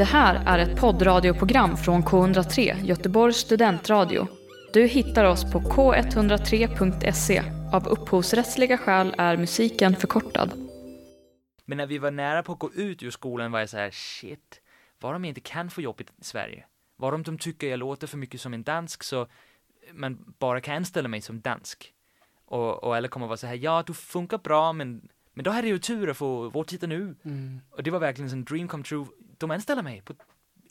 Det här är ett poddradioprogram från K103, Göteborgs studentradio. Du hittar oss på k103.se. Av upphovsrättsliga skäl är musiken förkortad. Men när vi var nära på att gå ut ur skolan var jag så här, shit, vad om jag inte kan få jobb i Sverige? Vad om de tycker jag låter för mycket som en dansk så man bara kan anställa mig som dansk? Och, och alla kommer vara så här, ja, du funkar bra, men, men då hade jag ju tur att få vår titel nu. Mm. Och det var verkligen en dream come true. De anställer mig, på,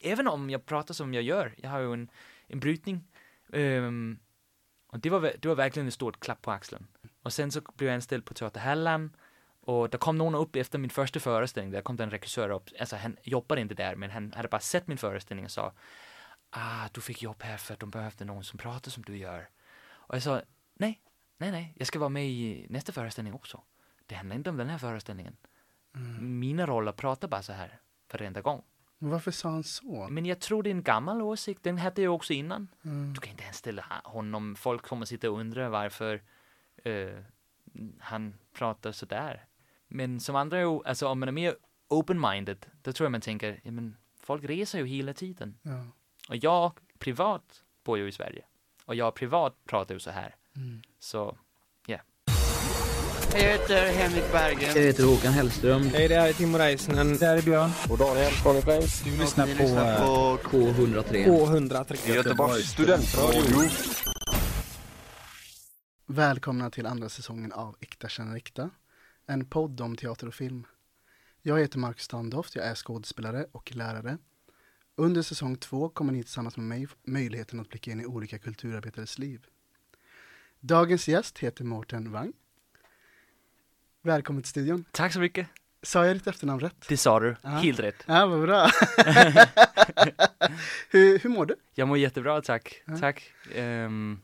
även om jag pratar som jag gör. Jag har ju en, en brytning. Ehm, och det var, det var verkligen ett stort klapp på axeln. Och sen så blev jag anställd på Teater Halland. Och det kom någon upp efter min första föreställning, där kom det en regissör upp, alltså han jobbade inte där, men han hade bara sett min föreställning och sa Ah, du fick jobb här för att de behövde någon som pratar som du gör. Och jag sa, nej, nej, nej, jag ska vara med i nästa föreställning också. Det handlar inte om den här föreställningen. Mina roller pratar bara så här varenda gång. Men varför sa han så? Men jag tror det är en gammal åsikt, den hade jag också innan. Mm. Du kan inte anställa ha- honom, folk kommer sitta och undra varför eh, han pratar sådär. Men som andra, ju- alltså om man är mer open-minded, då tror jag man tänker, ja men folk reser ju hela tiden. Ja. Och jag privat bor ju i Sverige. Och jag privat pratar ju så här. Mm. Så, Jag heter Henrik Berggren. Jag heter Håkan Hellström. Hej, det här är Timo Räisänen. Det här är Björn. Och Daniel. Flames. Du lyssnar på, lyssnar eh, på K103. K103. Göteborgs studentradio. Välkomna till andra säsongen av Äkta känner äkta. En podd om teater och film. Jag heter Marcus Standoft, jag är skådespelare och lärare. Under säsong två kommer ni tillsammans med mig få möjligheten att blicka in i olika kulturarbetares liv. Dagens gäst heter Mårten Wang. Välkommen till studion. tack så mycket. Sa jag ditt efternamn rätt? Det sa du, Ja. helt rätt. Ja, vad bra. hur, hur mår du? Jag mår jättebra, tack. Ja. Tack. Ehm,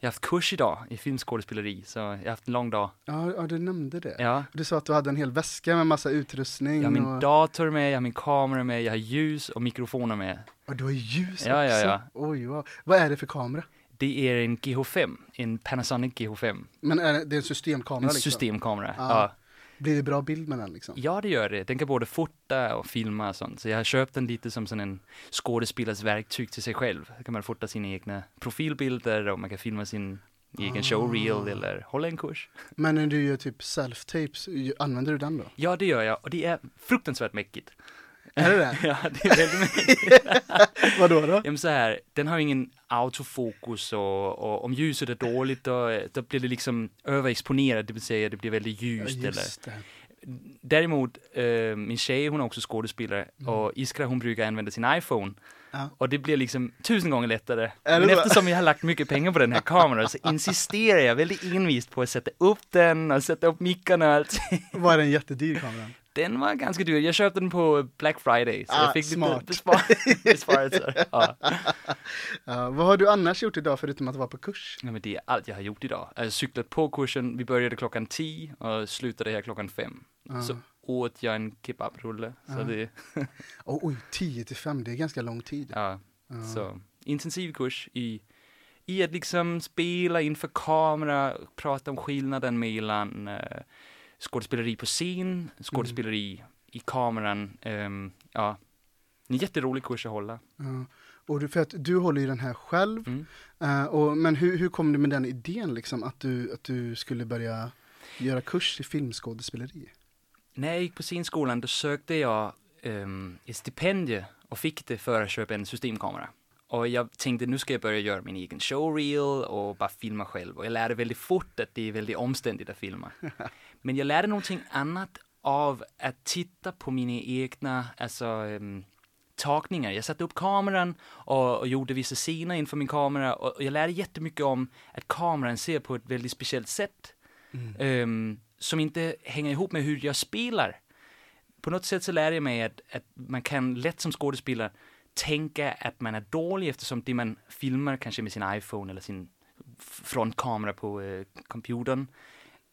jag har haft kurs idag i filmskådespeleri, så jag har haft en lång dag. Ja, ja du nämnde det. Ja. Du sa att du hade en hel väska med massa utrustning. Jag har min och, dator med, jag har min kamera med, jag har ljus och mikrofoner med. och du har ljus Ja, också. ja, ja. Oj, wow. Vad är det för kamera? Det är en GH5, en Panasonic GH5. Men är det, det är en systemkamera En liksom? systemkamera. Ja. Ja. Blir det bra bild med den liksom? ja, det gör det. Den kan både fota och filma och sånt. Så jag har köpt den lite som sån en skådespelares verktyg till sig själv. Där kan man fota sina egna profilbilder och man kan filma sin egen Ah. showreel eller hålla en kurs. Men när du gör typ self-tapes, använder du den då? Ja, det gör jag och det är fruktansvärt mäckigt. Är det det? ja, det är väldigt mäckigt. Vadå då? Ja, men så här, den har ju ingen autofokus och, och om ljuset är dåligt då, då blir det liksom överexponerat, det vill säga det blir väldigt Ja, ljust eller just det. Däremot, eh, min tjej hon är också skådespelare och Iskra hon brukar använda sin iPhone. Ja. Och det blir liksom tusen gånger lättare. Det Men så? eftersom jag har lagt mycket pengar på den här kameran så insisterar jag väldigt envist på att sätta upp den och sätta upp mickarna och allt. Var den jättedyr kameran? Den var ganska dyr. Jag köpte den på Black Friday så Ah, jag fick smart. lite bespar- besparelser. Ja. Ja, vad har du annars gjort idag förutom att vara på kurs? Ja, men det är allt jag har gjort idag. Jag har cyklat på kursen, vi började klockan 10 och slutade här klockan 5. Ja. Så åt jag en kebabrulle. Så Ja. det, Oh, oj, 10 till 5, det är ganska lång tid. ja, Ja. så intensiv kurs i, i att liksom spela inför kamera, prata om skillnaden mellan uh, skådespeleri på scen, skådespeleri i kameran. ehm, ja, en jätterolig kurs att hålla. Ja. Och du, för att du håller ju den här själv, Mm. eh, och, men hur, hur kom du med den idén liksom, att du, att du skulle börja göra kurs i filmskådespeleri? När jag gick på scenskolan då sökte jag um, ett stipendium och fick det för att köpa en systemkamera. Och jag tänkte nu ska jag börja göra min egen showreel och bara filma själv. Och jag lärde väldigt fort att det är väldigt omständigt att filma. Men jag lärde någonting annat av att titta på mina egna, alltså um, tagningar. Jag satte upp kameran och, och gjorde vissa scener inför min kamera och, och jag lärde jättemycket om att kameran ser på ett väldigt speciellt sätt. ehm, som inte hänger ihop med hur jag spelar. På något sätt så lärde jag mig att, att man kan lätt som skådespelare tänka att man är dålig eftersom det man filmar kanske med sin iPhone eller sin frontkamera på eh, computern,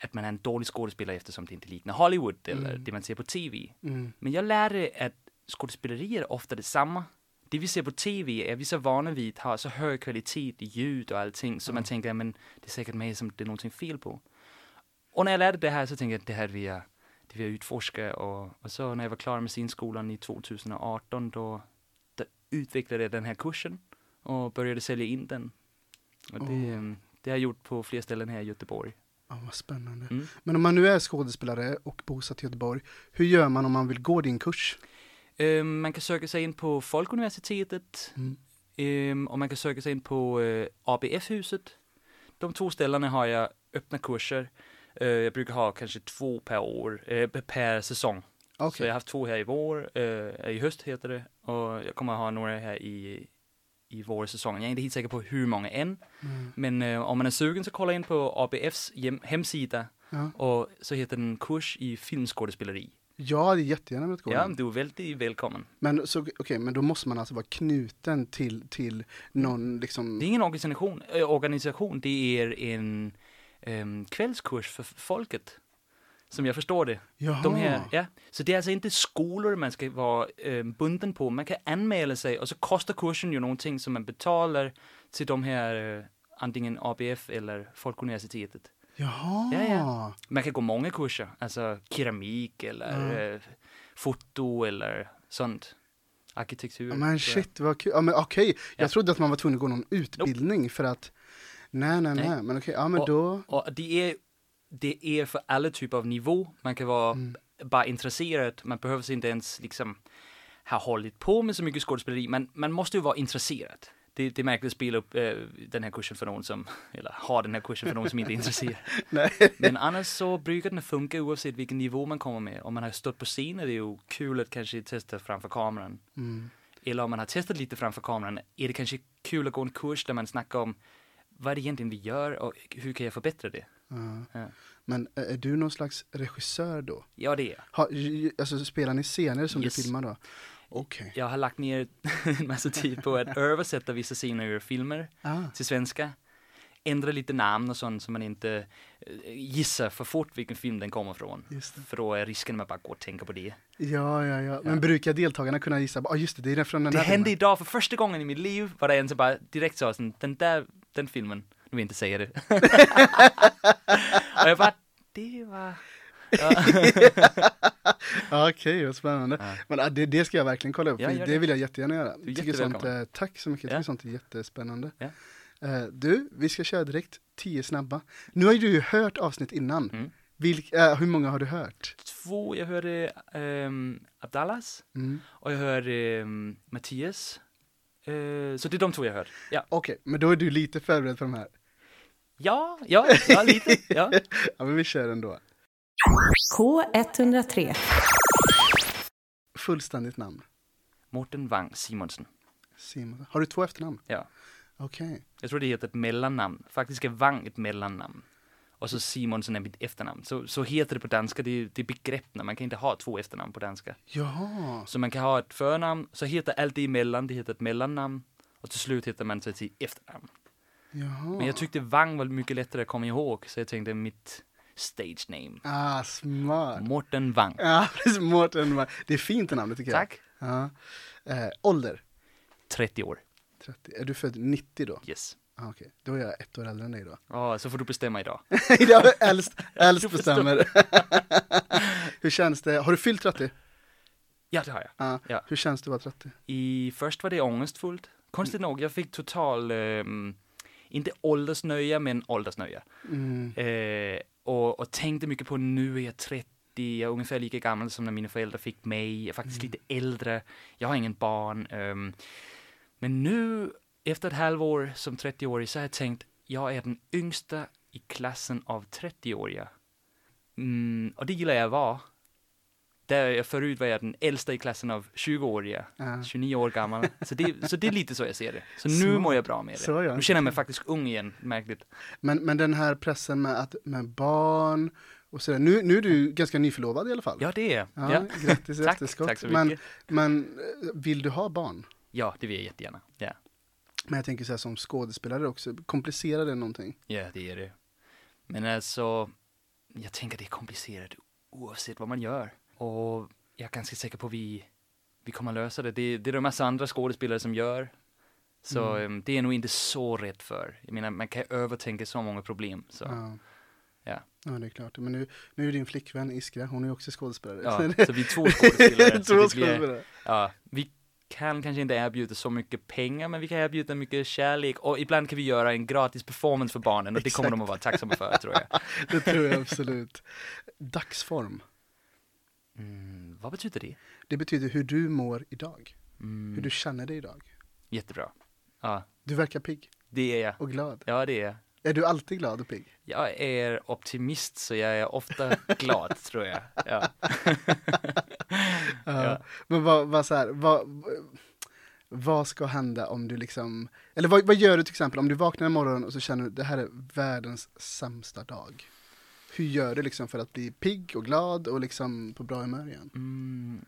att man är en dålig skådespelare eftersom det inte liknar Hollywood eller Mm. det man ser på TV. Mm. Men jag lärde att skådespeleri är ofta detsamma. Det vi ser på TV är vi så vana vid att ha så hög kvalitet i ljud och allting så man Mm. tänker men det är säkert mig som det är någonting fel på. Och när jag lärde det här så tänkte jag att det här vill jag, det vill jag utforska och, och så när jag var klar med scenskolan i 2018 då, då utvecklade jag den här kursen och började sälja in den. Och det, Oh. det har jag gjort på fler ställen här i Göteborg. Ja, vad spännande. Mm. Men om man nu är skådespelare och bosatt i Göteborg, hur gör man om man vill gå din kurs? Ehm, man kan söka sig in på Folkuniversitetet Mm. ehm, och man kan söka sig in på eh, ABF-huset. De två ställena har jag öppna kurser. Eh, jag brukar ha kanske två per år, eh, per säsong. Okej. Så jag har haft två här i vår, i höst heter det, och jag kommer att ha några här i, i vårsäsongen. Jag är inte helt säker på hur många än, Mm. men eh, om man är sugen så kolla in på ABFs hem, hemsida Ja. och så heter den kurs i filmskådespeleri. ja, det är jättegärna velat gå Ja, du är väldigt välkommen. Men, så, okej, men då måste man alltså vara knuten till, till någon liksom... Det är ingen organisation, äh, organisation det är en ehm, kvällskurs för folket. Som jag förstår det. Jaha. De här, ja. Så det är alltså inte skolor man ska vara ehm, bunden på. Man kan anmäla sig och så kostar kursen ju någonting som man betalar till de här eh, antingen ABF eller Folkuniversitetet. Jaha. Ja, ja. Man kan gå många kurser, alltså keramik eller eh, foto eller sånt. Arkitektur. Ja, Men shit, vad kul. Ja, men okej. Jag Ja. trodde att man var tvungen att gå någon utbildning för att... Nej, nej, nej. Nej. Men okej, ja men Och- då... Och det är, det är för alla typer av nivå. Man kan vara Mm. bara intresserad. Man behöver inte ens liksom ha hållit på med så mycket skådespeleri. Men man måste ju vara intresserad. Det, det är märkligt att spela upp eh, den här kursen för någon som, eller ha den här kursen för någon som inte är intresserad. Men annars så brukar den funka oavsett vilken nivå man kommer med. Om man har stått på scen är det ju kul att kanske testa framför kameran. Mm. Eller om man har testat lite framför kameran är det kanske kul att gå en kurs där man snackar om vad är det egentligen vi gör och hur kan jag förbättra det? Ja. Ja. Men är är du någon slags regissör då? Ja, det är jag. Ha, alltså spelar ni scener som Yes. du filmar då? Okej. Jag har lagt ner en massa tid på att översätta vissa scener ur filmer Ah. till svenska. Ändra lite namn och sånt så man inte eh, gissar för fort vilken film den kommer från. Just det. För då är risken att man bara går och tänker på det. Ja, ja, ja. Men brukar deltagarna kunna gissa? Ja, ah, just det, det är den från den Det här hände filmen. idag för första gången i mitt liv var det en som bara direkt sa den där, den filmen, nu vill inte säga det. och jag bara, det var... Ja. Ja, Okej, vad spännande. Ja. Men ah, det, det ska jag verkligen kolla upp, Ja, det. det vill jag jättegärna göra. tycker sånt, eh, tack så mycket, jag Ja. tycker sånt är jättespännande. Eh, du, vi ska köra direkt, tio snabba. Nu har ju du hört avsnitt innan. Mm. Vilk, eh, hur många har du hört? Två, jag hörde um, Abdallas Mm. och jag hörde um, Mattias. Eh, så det är de två jag hört. Ja, Okej, men då är du lite förberedd för de här. ja, ja, ja lite. Ja. Ja, men vi kör ändå. K103. Fullständigt namn. Mårten Wang Simonsen. Simon. Har du två efternamn? Ja. Okej. Jag tror det heter ett mellannamn. Faktiskt är Wang ett mellannamn. Och så Simonsen är mitt efternamn. Så, så heter det på danska, det är, det är begrepp man kan inte ha två efternamn på danska. Jaha. Så man kan ha ett förnamn, så heter allt det emellan, det heter ett mellannamn. Och till slut heter man sig till efternamn. Jaha. Men jag tyckte Wang var mycket lättare att komma ihåg, så jag tänkte mitt stage name. Ah, smart. Mårten Wang. Ja, precis. Mårten. Det är fint namnet tycker Tack. jag. Ja. Eh, ålder? 30 år. 30. Är du född 90 då? Yes. Ah, Okej, då är jag ett år äldre än dig då. Ja, så får du bestämma idag. jag är äldst, äldst bestämmer. Hur känns det? Har du fyllt 30? Ja, det har jag. Ja. Ja. Hur känns det att vara 30? I först var det ångestfullt. Konstigt nog, jag fick total, ehm, inte åldersnöja, men åldersnöja. Mm. Eh, och, och tänkte mycket på nu är jag 30, jag är ungefär lika gammal som när mina föräldrar fick mig. Jag är faktiskt lite äldre, jag har ingen barn. ehm, men nu, efter ett halvår som 30-årig, så har jag tänkt, jag är den yngsta i klassen av 30-åriga. Mm, och det gillar jag att vara. Där jag förut var jag den äldsta i klassen av 20-åriga, Ja. 29 år gammal. Så det, så det är lite så jag ser det. Så nu mår jag bra med det. så ja. Nu känner jag mig faktiskt ung igen, märkligt. Men, men den här pressen med, att, med barn och sådär. Nu, nu är du ganska nyförlovad i alla fall. Ja, det är jag. Ja. Grattis i Tack, efterskott. tack så men, mycket. men eh, vill du ha barn? Ja, det vill jag jättegärna. Ja, Men jag tänker så här som skådespelare också, komplicerar det någonting? ja det är det. Men alltså, jag tänker det är komplicerat oavsett vad man gör. Och jag är ganska säker på att vi, vi kommer lösa det. det. Det är de massa andra skådespelare som gör. Så Mm. em, det är jag nog inte så rädd för. Jag menar, man kan övertänka så många problem. Så, Ja. Ja. Ja, det är klart. Men nu, nu är din flickvän Iskra, hon är också skådespelare. Ja, så vi är två skådespelare. Två det blir, skådespelare. ja, vi kan kanske inte erbjuda så mycket pengar, men vi kan erbjuda mycket kärlek och ibland kan vi göra en gratis performance för barnen och det kommer de att vara tacksamma för, tror jag. Det tror jag absolut. Dagsform. Mm, vad betyder det? Det betyder hur du mår idag. Mm, Hur du känner dig idag. Jättebra. Ja, Du verkar pigg det är jag. och glad. Ja, det är jag. Är du alltid glad och pigg? Jag är optimist, så jag är ofta glad, tror jag. Ja. Ja. Men vad, vad så här, vad, vad ska hända om du liksom, eller vad, vad gör du till exempel om du vaknar en morgon och så känner du det här är världens sämsta dag? Hur gör du liksom för att bli pigg och glad och liksom på bra humör igen? Mm,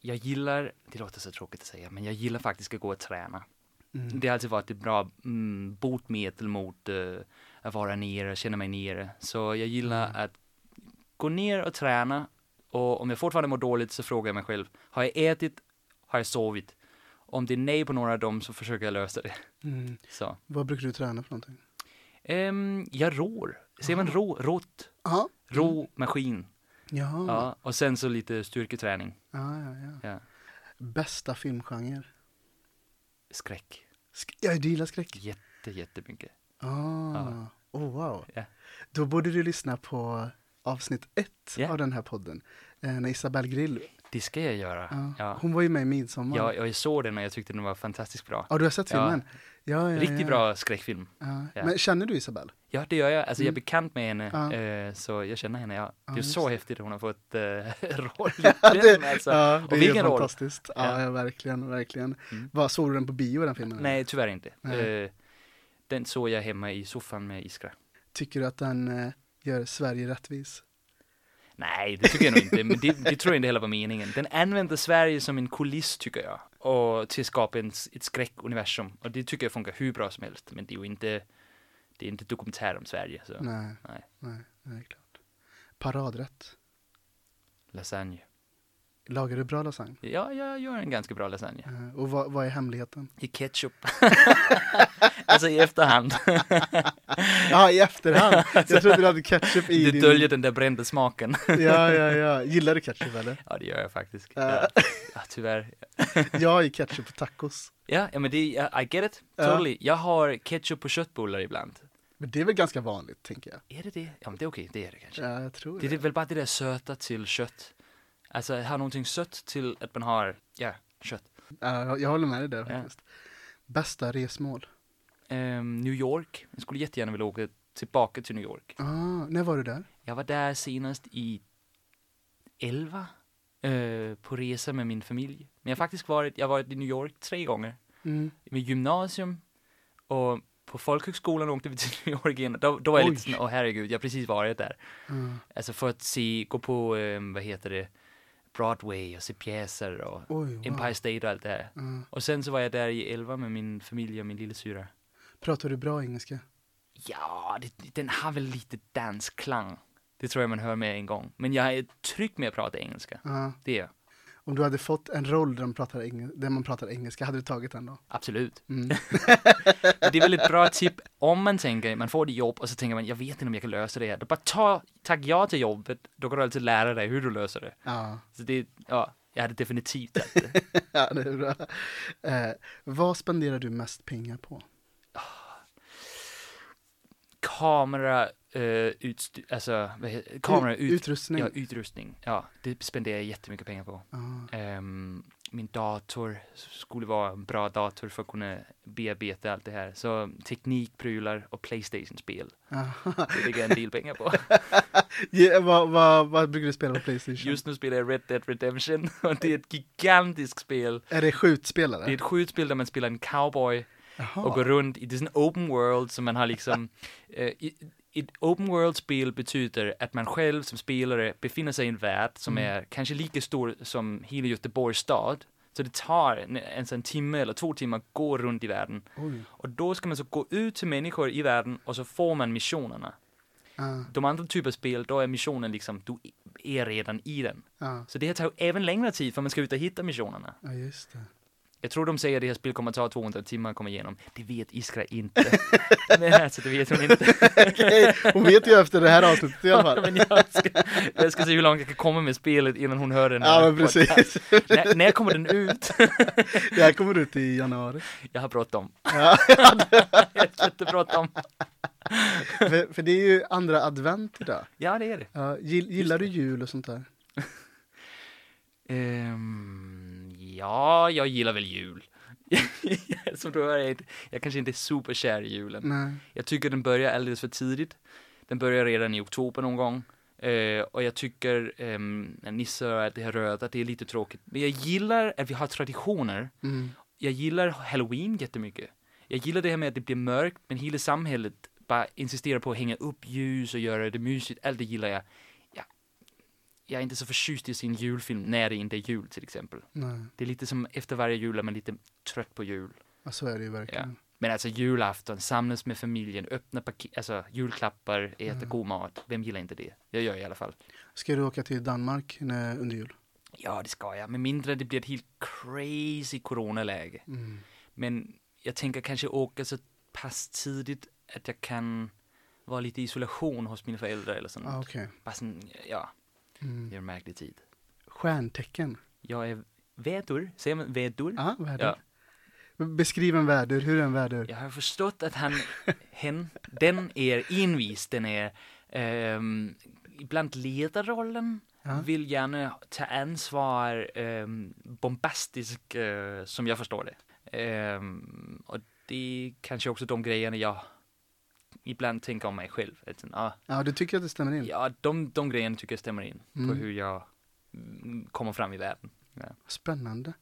jag gillar, det låter så tråkigt att säga, men jag gillar faktiskt att gå och träna. Mm. Det har alltid varit ett bra mm, botmedel mot eh, att vara nere, känna mig nere. Så jag gillar Mm. att gå ner och träna. Och om jag fortfarande mår dåligt så frågar jag mig själv, har jag ätit? Har jag sovit? Om det är nej på några av dem så försöker jag lösa det. Mm. Så. Vad brukar du träna för någonting? Um, jag rår. Ser man rå, rått? Rå maskin. Jaha. Ja. Och sen så lite styrketräning. Ja, ja, ja. Ja. Bästa filmgenre? Skräck. Sk- ja, du gillar skräck? Jätte, jättemycket. Ah. Ja. Oh, wow. Ja. Då borde du lyssna på avsnitt ett Ja. av den här podden. Eh, när Isabelle Grill, Det ska jag göra. ja. Ja. hon var ju med i Midsommar. Ja, jag såg den och jag tyckte den var fantastiskt bra. Ja, du har sett filmen? Ja, Riktigt bra skräckfilm. Men känner du Isabelle? Ja, det gör jag. Alltså jag är Mm. bekant med henne, eh, så jag känner henne. Ja. Det är så häftigt att hon har fått eh, roll i det, den, alltså. ja, det Och är vilken roll. fantastiskt. Ja, Ja. ja, verkligen, verkligen. Mm. Vad såg du den på bio den filmen? Nej, tyvärr inte. Nej. Eh, den såg jag hemma i soffan med Iskra. Tycker du att den eh, gör Sverige rättvis? Nej, det tycker jag nog inte. Men det, det tror jag inte heller var meningen. Den använder Sverige som en kuliss, tycker jag. Och till att skapa en, ett skräckuniversum. Och det tycker jag funkar hur bra som helst. Men det är ju inte, det är inte dokumentär om Sverige. Så. Nej, Nej. nej, nej, klart. Paradrätt. Lasagne. Lagar du bra lasagne? Ja, jag gör en ganska bra lasagne. Och vad, vad är hemligheten? I ketchup. alltså i efterhand. Ja, i efterhand. Jag trodde du hade ketchup i Det din... döljer den där brända smaken. Ja, ja, ja. Gillar du ketchup eller? ja, det gör jag faktiskt. Ja. Tyvärr. Jag ju ketchup på tacos. Ja, ja men det, I get it. Totally. Jag har ketchup på köttbullar ibland. Men det är väl ganska vanligt, tänker jag. Är det det? Ja, men det är okej. Det är det kanske. Ja, jag tror Det det. är väl bara det där söta till kött. Alltså, ha någonting sött till att man har, ja, kött. Ja, jag- jag håller med dig där Ja. faktiskt. Bästa resmål? Ehm, New York. Jag skulle jättegärna vilja åka tillbaka till New York. Ah, när var du där? Jag var där senast i 11 eh, på resa med min familj. Men jag har faktiskt varit, jag har varit i New York tre gånger. Mm. Med gymnasium och på folkhögskolan åkte vi till New York igen. Då, då var jag Oj. lite sån, åh herregud, jag har precis varit där. Mm. Alltså för att se, gå på, eh, vad heter det, Broadway och se pjäser och Oj, wow. Empire State och allt det här. Mm. Och sen så var jag där i 11 med min familj och min lillasyra. Pratar du bra engelska? Ja, det, den har väl lite dansklang. Det tror jag man hör med en gång. Men jag är trygg med att prata engelska. Ja. Det är jag. Om du hade fått en roll där, de pratar engel- där man pratar engelska, hade du tagit den då? Absolut. Mm. Det är väl ett bra tip om man tänker, man får ett jobb och så tänker man, jag vet inte om jag kan lösa det här. Då bara ta, tack ja till jobbet, då kan du alltid lära dig hur du löser det. Ja. Så det, ja, jag hade definitivt tagit det. ja, det är bra. Eh, vad spenderar du mest pengar på? Kamera, uh, alltså, kamera, ut, utrustning? ja, utrustning. Ja, det spenderar jag jättemycket pengar på. Ja. Ehm, min dator skulle vara en bra dator för att kunna bearbeta allt det här. Så teknik, prylar och Playstation-spel. Aha. Det lägger jag en del pengar på. Ja, vad, vad, vad brukar du spela på Playstation? Just nu spelar jag Red Dead Redemption och det är ett gigantiskt spel. Är det skjutspelare? Det är ett skjutspel där man spelar en cowboy Jaha. och går runt i, det är en open world som man har liksom, eh, i- open world-spel betyder att man själv som spelare befinner sig i en värld som Mm. är kanske lika stor som hela Göteborgs stad. Så det tar en, en, en timme eller två timmar att gå runt i världen. Oj. Och då ska man så gå ut till människor i världen och så får man missionerna. Ja, De andra typer av spel, då är missionen liksom, du är redan i den. ja, Så det här tar ju även längre tid för man ska ut och hitta missionerna. ja, just det. Jag tror de säger att det här spelet kommer att ta 200 timmar att komma igenom. Det vet Iskra inte. Men alltså, det vet hon inte. Okej, hon vet ju efter det här avsnittet i alla fall. Men jag ska, jag ska se hur långt jag kan komma med spelet innan hon hör den Ja, men precis. När, när kommer den ut? Det här kommer ut i januari. Jag har bråttom. Ja, Jag har jättebråttom. för, för det är ju andra advent idag. Ja, det är det. Ja, gill, gillar du jul och sånt där? Ehm, ja, jag gillar väl jul. Som du hör, jag, inte- jag kanske inte är superkär i julen. Nej. Jag tycker den börjar alldeles för tidigt. Den börjar redan i oktober någon gång. Eh, och jag tycker um, nissar och det här röda, det är lite tråkigt. Men jag gillar att vi har traditioner. Mm. Jag gillar halloween jättemycket. Jag gillar det här med att det blir mörkt, men hela samhället bara insisterar på att hänga upp ljus och göra det mysigt. Allt det gillar jag. Ja, jag är inte så förtjust i sin julfilm när det inte är jul till exempel. Nej, Det är lite som efter varje jul är man lite trött på jul. ja, så är det ju verkligen. Men alltså julafton, samlas med familjen, öppna paket, alltså julklappar, äta Mm. god mat. Vem gillar inte det? Jag gör i alla fall. Ska du åka till Danmark när, under jul? Ja, det ska jag. Men mindre det blir ett helt crazy coronaläge. Mm. Men jag tänker kanske åka så pass tidigt att jag kan vara lite i isolation hos mina föräldrar eller sånt. Ah, Okej. Bara sån, ja, Mm. det är en märklig tid. Stjärntecken. Jag är vädur, säger man vädur? Ja, väder. Ja. Beskriv en väder, hur är en väder? Jag har förstått att han, hen, den är envis, den är ehm, ibland ledarrollen, Ja. vill gärna ta ansvar, um, bombastisk eh, som jag förstår det. Ehm, och det är kanske också de grejerna jag ibland tänker om mig själv. Att, ah, Ja, du tycker att det stämmer in? ja, de, de grejerna tycker jag stämmer in på Mm. hur jag mm, kommer fram i världen. Spännande.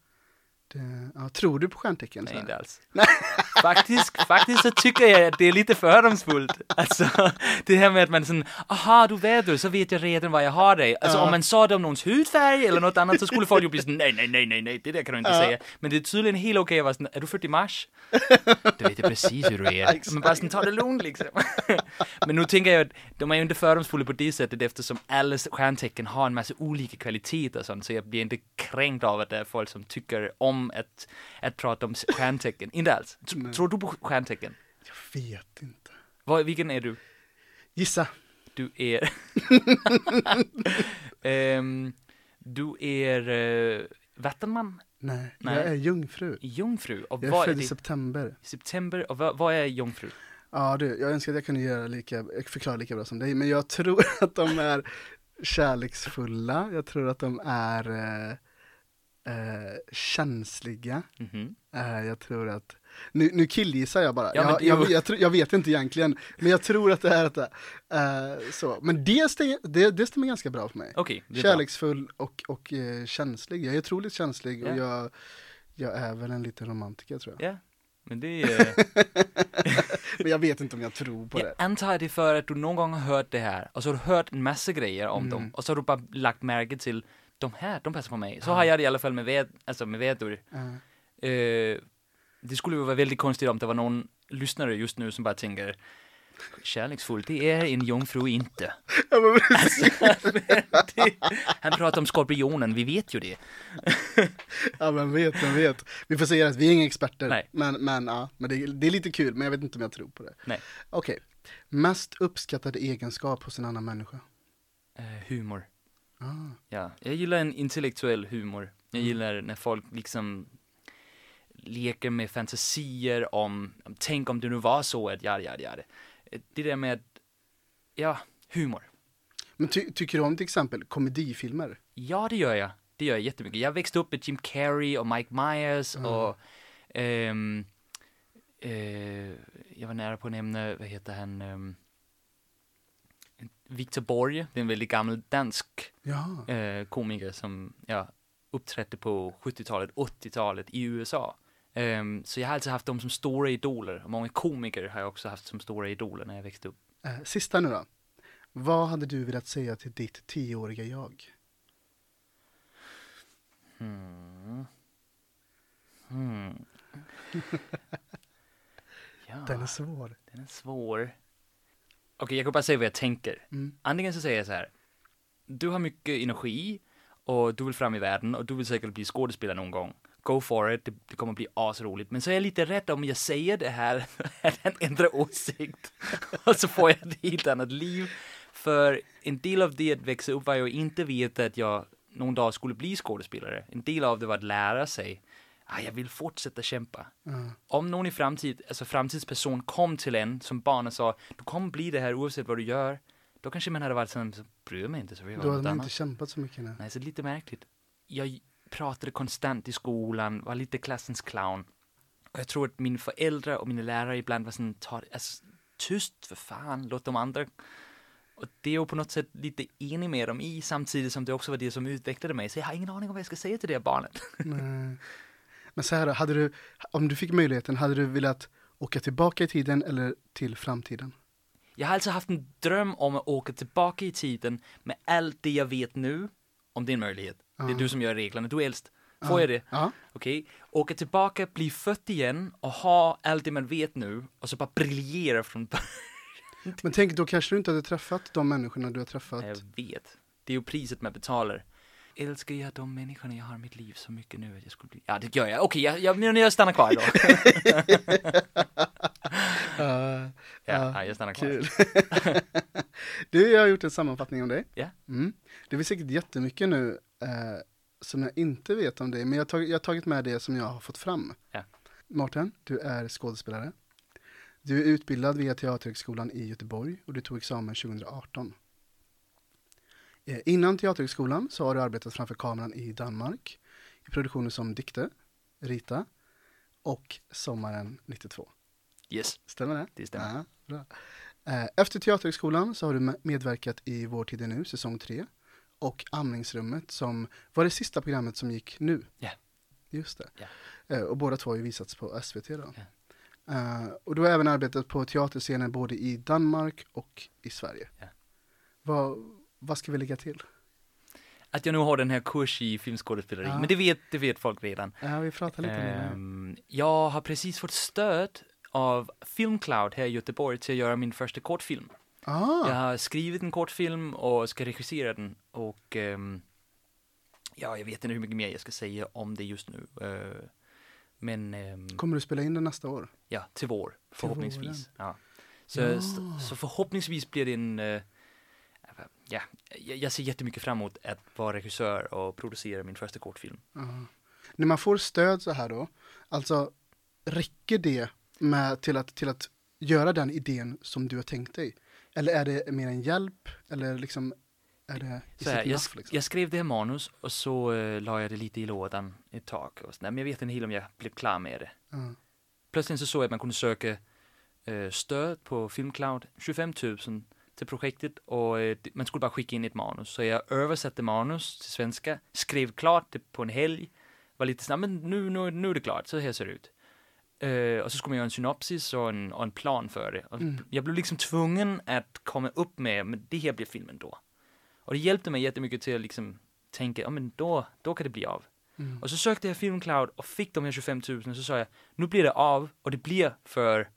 Det, ja, tror du på stjärntecken? Nej, inte alls. faktiskt, faktiskt så tycker jag att det är lite fördomsfullt. Alltså, det här med att man sån, aha, du väder, så vet jag redan vad jag har dig. Alltså Ja. om man sa det om någons hudfärg eller något annat så skulle folk ju bli sån, nej, nej, nej, nej, nej, det där kan du inte Ja. säga. Men det är tydligen helt okej att vara sån, är du född i mars? Då vet jag precis hur du är. Men bara sån, ta det lugnt liksom. Men nu tänker jag att de är ju inte fördomsfulla på det sättet eftersom alla stjärntecken har en massa olika kvaliteter och sånt, så jag blir inte kränkt av att det är folk som tycker om att, att prata om stjärntecken. Inte alls. T- Nej. Tror du på stjärntecken? Jag vet inte. Vad, vilken är du? Gissa. Du är... Ehm, du är uh, vattenman, Nej, Nej. jag är jungfru. jungfru. Och Jag är född i september. September. Och vad, vad är jungfru? Ja du, jag önskar att jag kunde göra lika, förklara lika bra som dig, men jag tror att de är kärleksfulla, jag tror att de är eh, eh, känsliga, Mhm. eh, jag tror att, nu, nu killgissar jag bara, Ja, jag, det- jag, jag, tror- jag vet inte egentligen, men jag tror att det är att det eh, så, men det, stämmer- det, det stämmer ganska bra för mig. Det är bra. Kärleksfull och, och eh, känslig, jag är otroligt känslig Ja. och jag, jag är väl en liten romantiker tror jag. Ja, men det är... Men jag vet inte om jag tror på Jag det. antar att det för att du någon gång har hört det här och så har du hört en massa grejer om Mm. dem och så har du bara lagt märke till de här, de passar på mig. Så har jag det i alla fall med, ved, alltså med vädur. Eh, Eh, det skulle ju vara väldigt konstigt om det var någon lyssnare just nu som bara tänker Kärleksfull, det är en jungfru inte. ja, men precis. Alltså, det, han pratar om skorpionen, vi vet ju det. Ja men vet, men vet. Vi får säga att vi är inga experter. Nej. Men, men, ja, men det, det är lite kul, men jag vet inte om jag tror på det. Okej. Mest uppskattade egenskap hos en annan människa? Eh, humor. Ah, Ja, jag gillar en intellektuell humor. Jag Mm. gillar när folk liksom leker med fantasier om, tänk om det nu var så att ja, ja, ja. Det, där med, ja, humor. Men ty, tycker du om till exempel komedifilmer? Ja, det gör jag. Det gör jag jättemycket. Jag växte upp med Jim Carrey och Mike Myers Mm. och ehm, eh, jag var nära på att nämna, vad heter han, um, Victor Borge, det är en väldigt gammal dansk eh, komiker som ja, uppträdde på 70-talet, 80-talet i USA. Ehm, så jag har alltså haft dem som stora idoler. Och många komiker har jag också haft som stora idoler när jag växte upp. Eh, sista nu då. Vad hade du velat säga till ditt tioåriga jag? Hmm. Hmm. ja, Den är svår. den är svår. Okej, jag kan bara säga vad jag tänker. Mm. Antingen så säger jag så här. Du har mycket energi och du vill fram i världen och du vill säkert bli skådespelare någon gång. go for it, det, det kommer bli asroligt. Men så är jag lite rädd om jag säger det här, att han ändrar åsikt. och så får jag ett helt annat liv. För en del av det att växa upp var att inte veta att jag någon dag skulle bli skådespelare. En del av det var att lära sig, ah, jag vill fortsätta kämpa. Ja. Om någon i framtid, alltså framtidsperson kom till en som barn och sa, du kommer bli det här oavsett vad du gör. Då kanske man hade varit sån, så bryr mig inte så vi Då hade man inte kämpat så mycket nu. Nej, så lite märkligt. Jag pratade konstant i skolan, var lite klassens clown. Och jag tror att mina föräldrar och mina lärare ibland var sån, ta, alltså, tyst för fan, låt de andra. Och det är jag på något sätt lite enig med dem i, samtidigt som det också var det som utvecklade mig. Så jag har ingen aning om vad jag ska säga till det barnet. Nej. Men så här, hade du, om du fick möjligheten, hade du velat åka tillbaka i tiden eller till framtiden? Jag har alltså haft en dröm om att åka tillbaka i tiden med allt det jag vet nu, om det är en möjlighet. Det är du som gör reglerna, du är äldst. Får Ja. jag det? Ja. Okej, åka tillbaka, bli född igen och ha allt det man vet nu och så bara briljera från början. Men tänk, då kanske du inte hade träffat de människorna du har träffat. Jag vet. Det är ju priset man betalar. Älskar jag de människorna jag har i mitt liv så mycket nu att jag skulle bli... Ja, det gör jag. Okej, jag, jag, men jag stannar kvar då. Ja, Ja, ja, jag stannar kvar. kul. du, jag har gjort en sammanfattning om dig. Ja. Mm. Det finns säkert jättemycket nu eh, som jag inte vet om dig, men jag har, tagit, jag har tagit med det som jag har fått fram. Ja. Mårten, du är skådespelare. Du är utbildad via Teaterhögskolan i Göteborg och du tog examen 2018. Eh, innan Teaterhögskolan så har du arbetat framför kameran i Danmark i produktioner som Dikte, Rita och Sommaren 92. Yes, Stämmer det? det stämmer. Ja, bra. Eh, Efter Teaterhögskolan så har du med- medverkat i Vår tid är nu, säsong 3 och Amningsrummet som var det sista programmet som gick nu. Ja. Just det. Eh, Och båda två har ju visats på SVT då. Eh, Och du har även arbetat på teaterscener både i Danmark och i Sverige. Ja. Vad, vad ska vi lägga till? Att jag nu har den här kurs i filmskådespeleri, Ja. men det vet, det vet folk redan. Ja, vi pratar lite om det. nu. Ehm, jag har precis fått stöd av Filmcloud här i Göteborg till att göra min första kortfilm. Ah, Jag har skrivit en kortfilm och ska regissera den och ehm, ja, jag vet inte hur mycket mer jag ska säga om det just nu. Eh, men ehm, kommer du spela in den nästa år? ja, till vår förhoppningsvis. Ja. Så, Ja. så, förhoppningsvis blir det en eh, Ja, jag, jag ser jättemycket fram emot att vara regissör och producera min första kortfilm. Ja. När man får stöd så här då, alltså räcker det med till att, till att göra den idén som du har tänkt dig? Eller är det mer en hjälp? Eller liksom, är det is Så här, jag, liksom? jag skrev det här manus och så uh, la jag det lite i lådan ett tag. Och så, nej, men jag vet inte helt om jag blev klar med det. Ja. Plötsligt så såg jag att man kunde söka eh, stöd på Filmcloud, 25 000 till projektet och eh, man skulle bara skicka in ett manus. Så jag översatte manus till svenska, skrev klart det på en helg, var lite snabb, men nu, nu, nu är det klart, så här ser det ut. Eh, och så skulle man göra en synopsis och en, och en plan för det. Mm. Jag blev liksom tvungen att komma upp med, men det här blir filmen då. Och det hjälpte mig jättemycket till att liksom tänka, ja men då, då kan det bli av. Mm. Och så sökte jag Filmcloud och fick de här 25 000 och så sa jag, nu blir det av och det blir för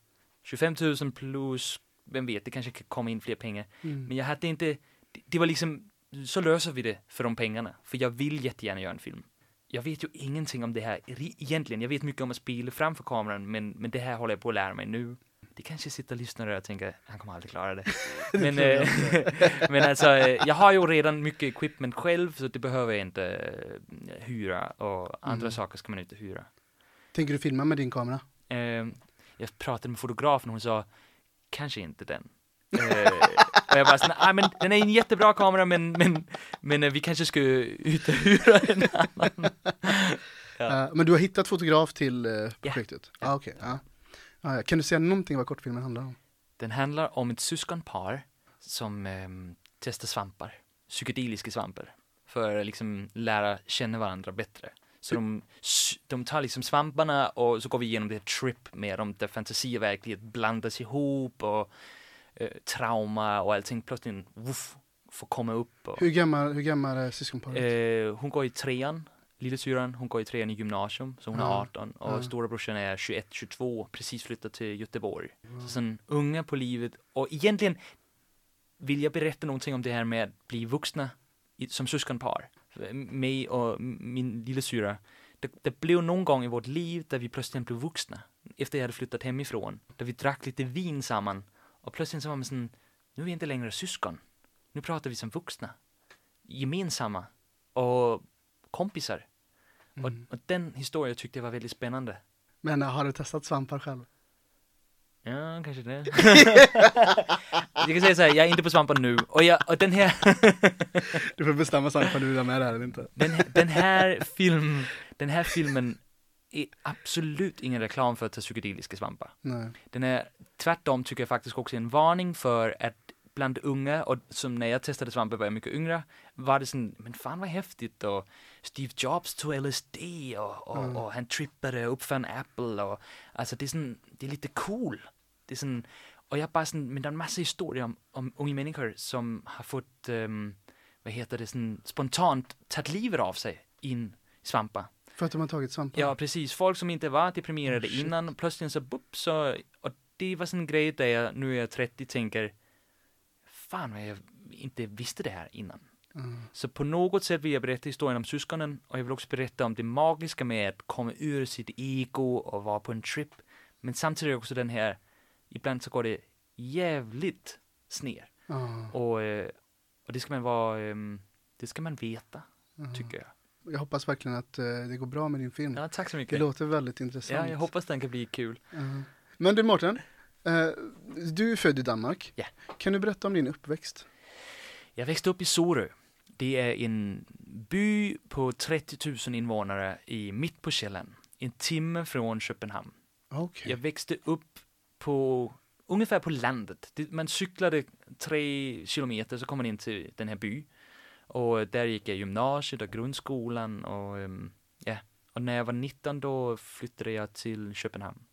25 000 plus, vem vet, det kanske kan komma in fler pengar. Mm. Men jag hade inte, det, det var liksom, så löser vi det för de pengarna. För jag vill jättegärna göra en film. Jag vet ju ingenting om det här egentligen. Jag vet mycket om att spela framför kameran, men, men det här håller jag på att lära mig nu. Det kanske sitter lyssnare och tänker, han kommer aldrig klara det. men, tror jag eh, men alltså, eh, jag har ju redan mycket equipment själv, så det behöver jag inte eh, hyra. Och andra Mm. saker ska man inte hyra. Tänker du filma med din kamera? Eh, jag pratade med fotografen och hon sa, kanske inte den. Eh, och jag bara, så, nej men den är en jättebra kamera men, men, men eh, vi kanske ska ut och hyra en annan. Ja. Eh, men du har hittat fotograf till uh, projektet? Ja, okej. ja. Ja, ja. Kan du säga någonting vad kortfilmen handlar om? Den handlar om ett syskonpar som ehm, testar svampar, psykedeliska svampar, för att liksom lära känna varandra bättre. Så de, de tar liksom svamparna och så går vi igenom det här trip med dem där fantasi och verklighet blandas ihop och eh, trauma och allting plötsligt woof, får komma upp. Och, Hur gammal, hur gammal är syskonparet? eh, hon går i trean, lillasyrran, hon går i trean i gymnasium, så hon är Ja. 18 och Ja. storebrorsan är 21-22, precis flyttat till Göteborg. Så sen unga på livet och egentligen vill jag berätta någonting om det här med att bli vuxna i, som syskonpar. Mig och min lillasyra, det, det blev någon gång i vårt liv där vi plötsligt blev vuxna. Efter jag hade flyttat hemifrån. Där vi drack lite vin samman. Och plötsligt så var man sån, nu är vi inte längre syskon. Nu pratar vi som vuxna. Gemensamma. Och kompisar. Mm. Och, och den historien tyckte jag var väldigt spännande. Men äh, har du testat svampar själv? Ja, kanske det. jag kan säga så här, jag är inte på svampar nu. Och, jag, och den här, Du får bestämma om du vill ha med det här eller inte. den, här- den här film, den här filmen är absolut ingen reklam för att ta psykedeliska svampar. Nej. Den är tvärtom tycker jag faktiskt också en varning för att bland unga, och som när jag testade svampar var jag mycket yngre, var det sån, men fan vad häftigt och Steve Jobs tog LSD och, och, Mm. och han trippade och uppfann Apple och alltså det är sån, det är lite cool. Det är sån, och jag bara sån, men det är en massa historier om, om unga människor som har fått, um, vad heter det, sån, spontant tagit livet av sig in i svampar. För att de har tagit svampar? Ja, precis. Folk som inte var deprimerade Oh, innan, plötsligt så bupp så, och det var sån en grej där jag, nu är jag 30, tänker, fan vad jag inte visste det här innan. Mm. Så på något sätt vill jag berätta historien om syskonen och jag vill också berätta om det magiska med att komma ur sitt ego och vara på en trip. Men samtidigt också den här, ibland så går det jävligt ner. Ja. Och, eh, och det ska man vara, ehm, det ska man veta, Ja. tycker jag. Jag hoppas verkligen att eh, det går bra med din film. Ja, tack så Det mycket. låter väldigt intressant. Ja, jag hoppas den kan bli kul. Men du Mårten, du är född i Danmark. Ja. Kan du berätta om din uppväxt? Jag växte upp i Sorö. Det är en by på 30 000 invånare i mitt på Själland. En timme från Köpenhamn. Okej. Jag växte upp på ungefär på landet. Det, man cyklade tre kilometer så kom man in till den här by. Och där gick jag gymnasiet och grundskolan och ehm, ja. Och när jag var 19 då flyttade jag till Köpenhamn.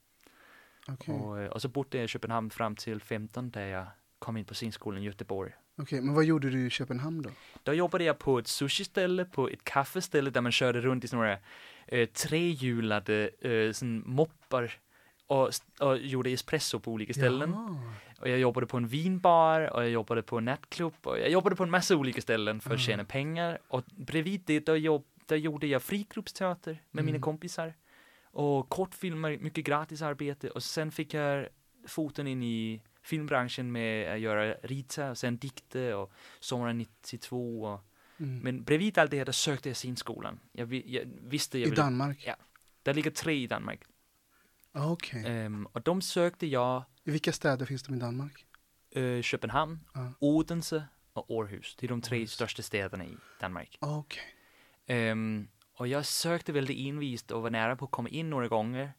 Okej. Och, eh, och så bodde jag i Köpenhamn fram till 15 där jag kom in på scenskolan i Göteborg. Okej, men vad gjorde du i Köpenhamn då? Då jobbade jag på ett sushi-ställe, på ett kaffeställe där man körde runt i såna eh, trehjulade eh, sån moppar och, och gjorde espresso på olika ställen. Jaha. Och jag jobbade på en vinbar och jag jobbade på en nattklubb och jag jobbade på en massa olika ställen för att Mm. tjäna pengar. Och bredvid det, då, jobb, där gjorde jag friklubbsteater med mina Mm. kompisar. Och kortfilmer, mycket gratis arbete. Och sen fick jag foten in i filmbranschen med att göra rita och sen dikter och sommaren 92 och Mm. men bredvid allt det här, där sökte jag scenskolan. Jag, jag visste jag I ville, Danmark? Ja. där ligger tre i Danmark. Okej. Ehm, och de sökte jag I vilka städer finns de i Danmark? eh, Köpenhamn, Ja. Odense och Århus. Det är de tre Århus. största städerna i Danmark. Okej. Ehm, och jag sökte väldigt envist och var nära på att komma in några gånger.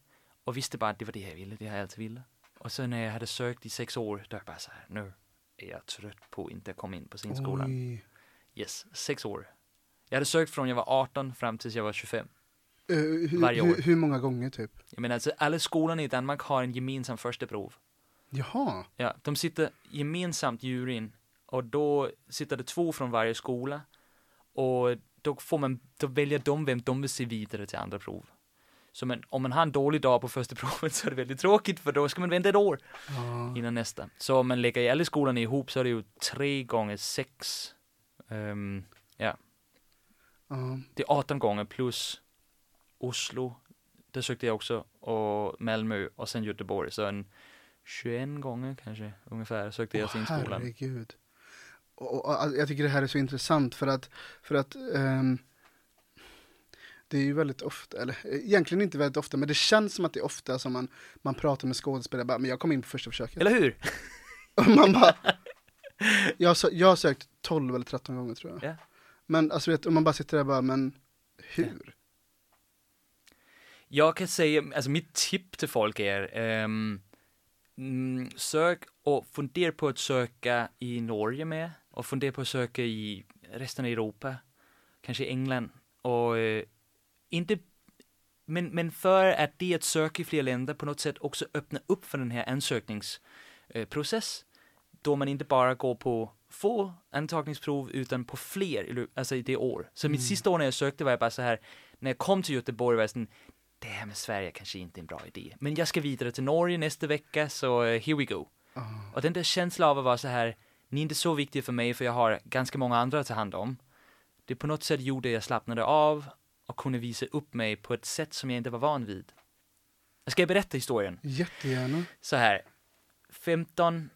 Och visste bara att det var det jag ville, det jag alltid ville. Och sen när jag hade sökt i sex år, då var jag bara så här, nu är jag trött på att inte komma in på scenskolan. Oj. Yes, sex år. Jag hade sökt från jag var 18 fram tills jag var 25. Eh, hur, Varje år. hur, hur många gånger typ? Jag menar alltså, alla skolorna i Danmark har en gemensam första prov. Jaha. Ja, de sitter gemensamt i juryn och då sitter det två från varje skola och då får man, då väljer de vem de vill se vidare till andra prov. Så men, om man har en dålig dag på första provet så är det väldigt tråkigt för då ska man vänta ett år Ja. innan nästa. Så om man lägger alla skolorna ihop så är det ju tre gånger sex. Ehm, ja. det är 18 gånger plus Oslo, där sökte jag också, och Malmö och sen Göteborg. Så en 21 gånger kanske ungefär sökte jag till skolan. herregud. Och, och, jag tycker det här är så intressant för att, för att ehm, det är ju väldigt ofta, eller egentligen inte väldigt ofta, men det känns som att det är ofta som man, man pratar med skådespelare, bara, men jag kom in på första försöket. Eller hur? Och man bara, jag, jag har sökt 12 eller 13 gånger tror jag. Ja. Men alltså vet, om man bara sitter där och bara, men hur? Jag kan säga, alltså mitt tips till folk är mm, sök och fundera på att söka i Norge med och fundera på att söka i resten av Europa, kanske England och eh, inte men, men för att det att söka i fler länder på något sätt också öppna upp för den här ansökningsprocess då man inte bara går på få antagningsprov utan på fler, alltså i det år. Så mitt Mm. sista år när jag sökte var jag bara så här, när jag kom till Göteborg var jag sån, det här med Sverige kanske inte är en bra idé. Men jag ska vidare till Norge nästa vecka, så eh, here we go. Ah, Och den där känslan av att vara så här, ni är inte så viktiga för mig för jag har ganska många andra att ta hand om. Det på något sätt gjorde jag slappnade av och kunde visa upp mig på ett sätt som jag inte var van vid. Ska jag berätta historien? Jättegärna. Så här, 15,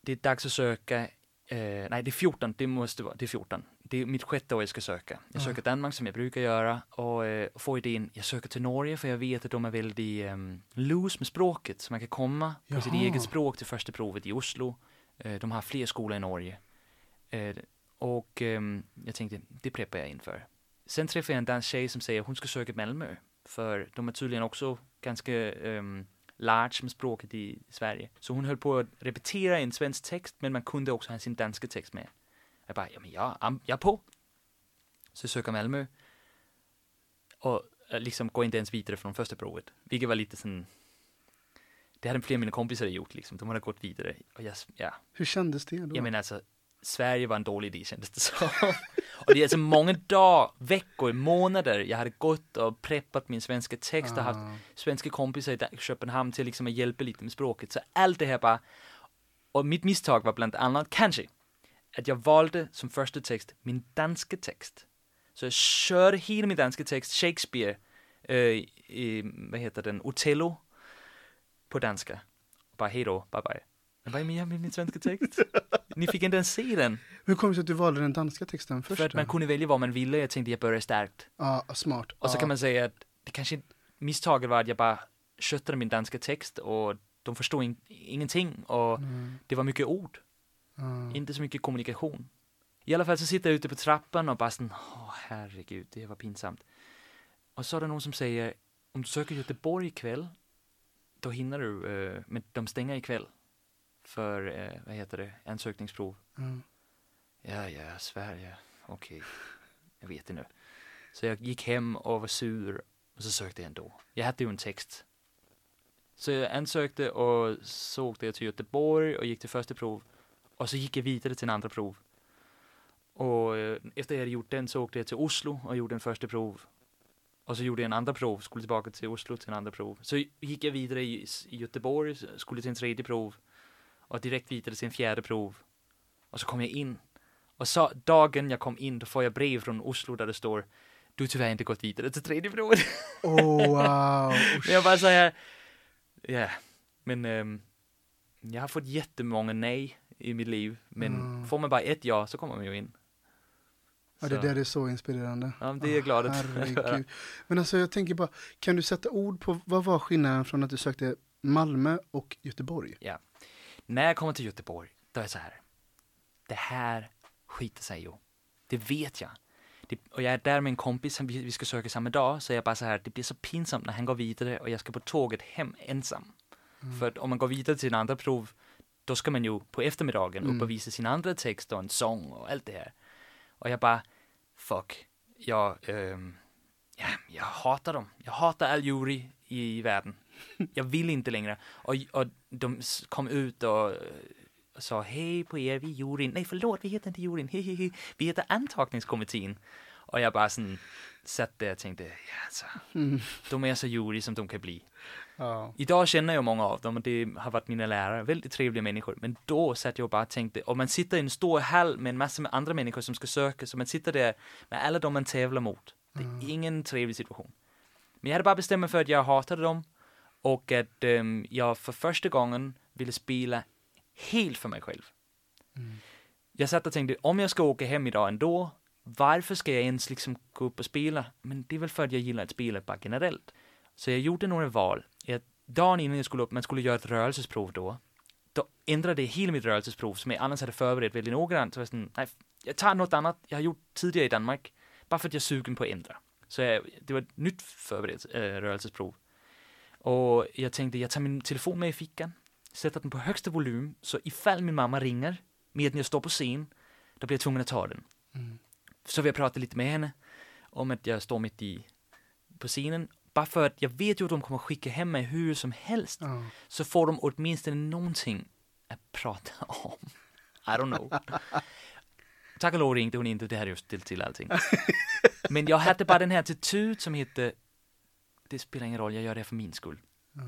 det är dags att söka, eh, nej det är 14, det måste vara, det är 14. Det är mitt sjätte år jag ska söka. Jag Ja. söker Danmark som jag brukar göra och eh, får idén, jag söker till Norge för jag vet att de är väldigt um, loose med språket så man kan komma på sitt Jaha. eget språk till första provet i Oslo. Eh, de har fler skolor i Norge. Eh, och ehm, jag tänkte, det preppar jag inför. Sen träffade jag en dansk tjej som säger att hon ska söka Malmö. För de är tydligen också ganska um, large med språket i Sverige. Så hon höll på att repetera en svensk text, men man kunde också ha sin danska text med. Jag bara, ja men jag, jag är på. Så jag söker Malmö. Och eh, liksom går inte ens vidare från första provet. Vilket var lite sån, det hade fler av mina kompisar gjort liksom. De hade gått vidare. Och jag, ja, Hur kändes det då? jag menar alltså, Sverige var en dålig idé kändes det som. och det är alltså många dagar, veckor, månader jag hade gått och preppat min svenska text och haft Ah, svenska kompisar i Köpenhamn till liksom att hjälpa lite med språket. Så allt det här bara, och mitt misstag var bland annat, kanske, att jag valde som första text min danska text. Så jag körde hela min danska text, Shakespeare, eh, i, vad heter den, Otello, på danska. Bara hej då, bye bye. Men vad är med min svenska text? Ni fick inte ens se den. Hur kom det sig att du valde den danska texten först? För att man kunde välja vad man ville. Jag tänkte jag börjar starkt. Ja, smart. Och så Ja. kan man säga att det kanske misstaget var att jag bara köttade min danska text och de förstod in, ingenting och Mm, det var mycket ord, ja. inte så mycket kommunikation. I alla fall så sitter jag ute på trappan och bara sån, åh herregud, det var pinsamt. Och så är det någon som säger, om du söker Göteborg ikväll, då hinner du, eh, men de stänger ikväll. För, eh, vad heter det, ansökningsprov. Ja. Ja, ja, Sverige, okej. Jag vet inte. Så jag gick hem och var sur och så sökte jag ändå. Jag hade ju en text. Så jag ansökte och så åkte jag till Göteborg och gick till första prov. Och så gick jag vidare till en andra prov. Och eh, efter jag hade gjort den så åkte jag till Oslo och gjorde en första prov. Och så gjorde jag en andra prov, skulle tillbaka till Oslo till en andra prov. Så gick jag vidare i, i Göteborg, skulle till en tredje prov. Och direkt vidare till en fjärde prov. Och så kom jag in. Och så dagen jag kom in, då får jag brev från Oslo där det står Du har tyvärr inte gått vidare till tredje provet. Oh, wow. Men jag bara här, ja, men ehm, jag har fått jättemånga nej i mitt liv. Men Mm. får man bara ett ja så kommer man ju in. Ja, det där är så inspirerande. ja, det är jag glad att. Herregud. Men alltså jag tänker bara, kan du sätta ord på vad var skillnaden från att du sökte Malmö och Göteborg? När jag kommer till Göteborg, då är det så här. Det här skiter sig ju. Det vet jag. Det, och jag är där med en kompis, vi, vi ska söka samma dag, så jag bara så här, det blir så pinsamt när han går vidare och jag ska på tåget hem ensam. Mm. För att om man går vidare till en andra prov, då ska man ju på eftermiddagen Mm. upp och visa sin andra text och en sång och allt det här. Och jag bara, fuck, jag, ehm, ja, jag hatar dem. Jag hatar all jury i världen. Jag vill inte längre. Och, och de kom ut och sa, hej på er, vi är juryn. Nej, förlåt, vi heter inte juryn. Hehehe. Vi heter antagningskommittén. Och jag bara sån, satt där och tänkte, ja, alltså, Mm. de är så jury som de kan bli. Ja. Idag känner jag många av dem och det har varit mina lärare, väldigt trevliga människor. Men då satt jag och bara tänkte, och man sitter i en stor hall med en massa med andra människor som ska söka, så man sitter där med alla de man tävlar mot. Det är ingen trevlig situation. Men jag hade bara bestämt mig för att jag hatade dem och att ehm, jag för första gången ville spela helt för mig själv. Mm. Jag satt och tänkte, om jag ska åka hem idag ändå, varför ska jag ens liksom gå upp och spela? Men det är väl för att jag gillar att spela bara generellt. Så jag gjorde några val. Dagen innan jag skulle upp, man skulle göra ett rörelsesprov då, då ändrade jag hela mitt rörelsesprov som jag annars hade förberett väldigt noggrant. Så jag sådan, nej, jag tar något annat jag har gjort tidigare i Danmark, bara för att jag är sugen på att ändra. Så jag, det var ett nytt förberett äh, rörelsesprov. Och jag tänkte, jag tar min telefon med i fickan, sätter den på högsta volym, så ifall min mamma ringer medan jag står på scen, då blir jag tvungen att ta den. Mm. Så vi har pratat lite med henne om att jag står mitt i på scenen. Bara för att jag vet ju att de kommer skicka hem mig hur som helst. Ja. Så får de åtminstone någonting att prata om. I don't know. Tack och lov ringde hon inte, det hade ju ställt till allting. Men jag hade bara den här attityd som hette, det spelar ingen roll, jag gör det för min skull. Ja.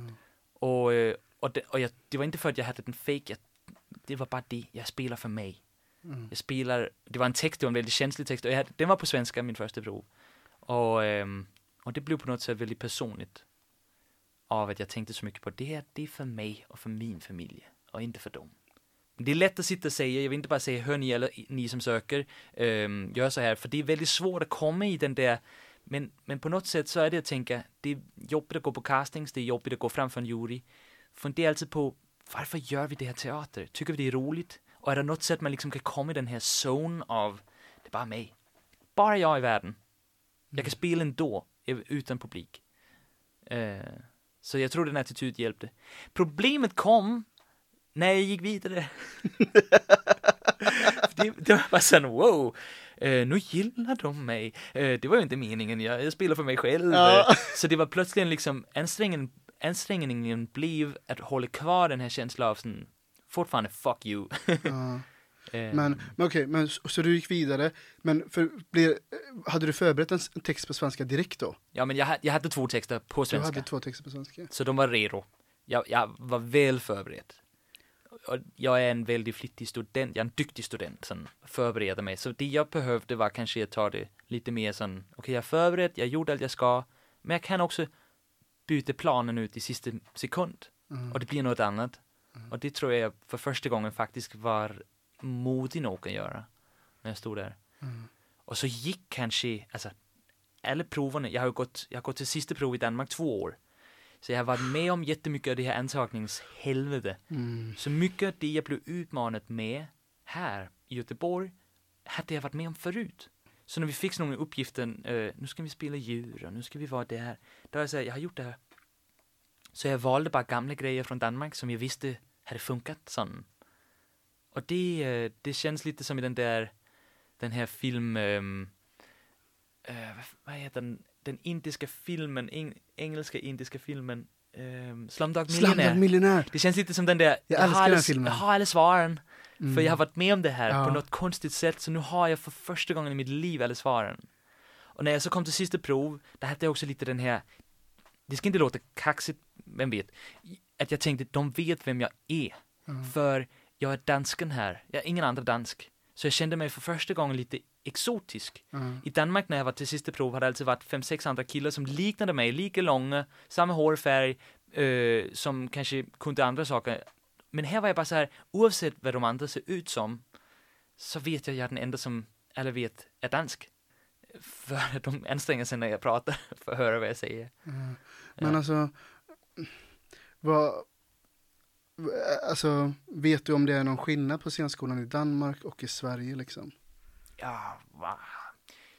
Och, øh, och, det, och jag, det var inte för att jag hade den fake, jag, det var bara det, jag spelar för mig. Mm. Jag spelar, det var en text, det var en väldigt känslig text och jag hade, den var på svenska, min första prov. Och, ehm, och det blev på något sätt väldigt personligt. Av att jag tänkte så mycket på det här, det är för mig och för min familj och inte för dem. Det är lätt att sitta och säga, jag vill inte bara säga hör ni eller ni som söker, ehm, gör så här, för det är väldigt svårt att komma i den där men, men på något sätt så är det att tänka, det är jobbigt att gå på castings, det är jobbigt att gå framför en jury. Fundera alltid på, varför gör vi det här teater? Tycker vi det är roligt? Och är det något sätt man liksom kan komma i den här zone av, det är bara mig. Bara jag i världen. Jag kan spela ändå, utan publik. Eh, så jag tror den attityd hjälpte. Problemet kom när jag gick vidare. det, det var sån, wow, eh, nu gillar de mig. Eh, det var ju inte meningen, jag, jag spelar för mig själv. Ja. Så det var plötsligt liksom, ansträngningen, ansträngningen blev att hålla kvar den här känslan av sån, fortfarande fuck you. Ja. Eh, Men, men okej, men, så, du gick vidare, men för, blir, hade du förberett en text på svenska direkt då? Ja, men jag, jag hade två texter på Du svenska. hade två texter på svenska? Så de var redo. Jag, jag var väl förberedd. Jag är en väldigt flittig student, jag är en duktig student som förbereder mig. Så det jag behövde var kanske att ta det lite mer sån, okej jag är förberedd, jag gjorde allt jag ska, men jag kan också byta planen ut i sista sekund. Mm. Och det blir något annat. Och det tror jag för första gången faktiskt var modig nog att göra. När jag stod där. Mm. Och så gick kanske, alltså, alla proverna, jag har gått, jag har gått till sista prov i Danmark två år. Så jag har varit med om jättemycket av det här antagningshelvete. Mm. Så mycket av det jag blev utmanad med här i Göteborg hade jag varit med om förut. Så när vi fick någon uppgiften, eh, nu ska vi spela djur och nu ska vi vara där. Då har jag sagt, jag har gjort det här. Så jag valde bara gamla grejer från Danmark som jag visste hade funkat sån. Och det, eh, det känns lite som i den där, den här film, ehm, eh, vad, heter den, den indiska filmen, eng, engelska indiska filmen, um, Slumdog Millionaire. Slumdog Millionär! Det känns lite som den där, Jag har älskar alla, filmen. jag har alla svaren. Mm. För jag har varit med om det här Ja. på något konstigt sätt, så nu har jag för första gången i mitt liv alla svaren. Och när jag så kom till sista prov, där hade jag också lite den här, det ska inte låta kaxigt, vem vet, att jag tänkte, de vet vem jag är. Ja. För jag är dansken här, jag är ingen annan dansk. Så jag kände mig för första gången lite exotisk. Ja. I Danmark när jag var till sista prov hade det alltid varit fem, sex andra killar som liknade mig, lika långa, samma hårfärg, eh, som kanske kunde andra saker. Men här var jag bara så här, oavsett vad de andra ser ut som, så vet jag att jag är den enda som alla vet är dansk. För att de anstränger sig när jag pratar för att höra vad jag säger. Men Ja. alltså, vad, alltså, vet du om det är någon skillnad på scenskolan i Danmark och i Sverige liksom? Ja, va?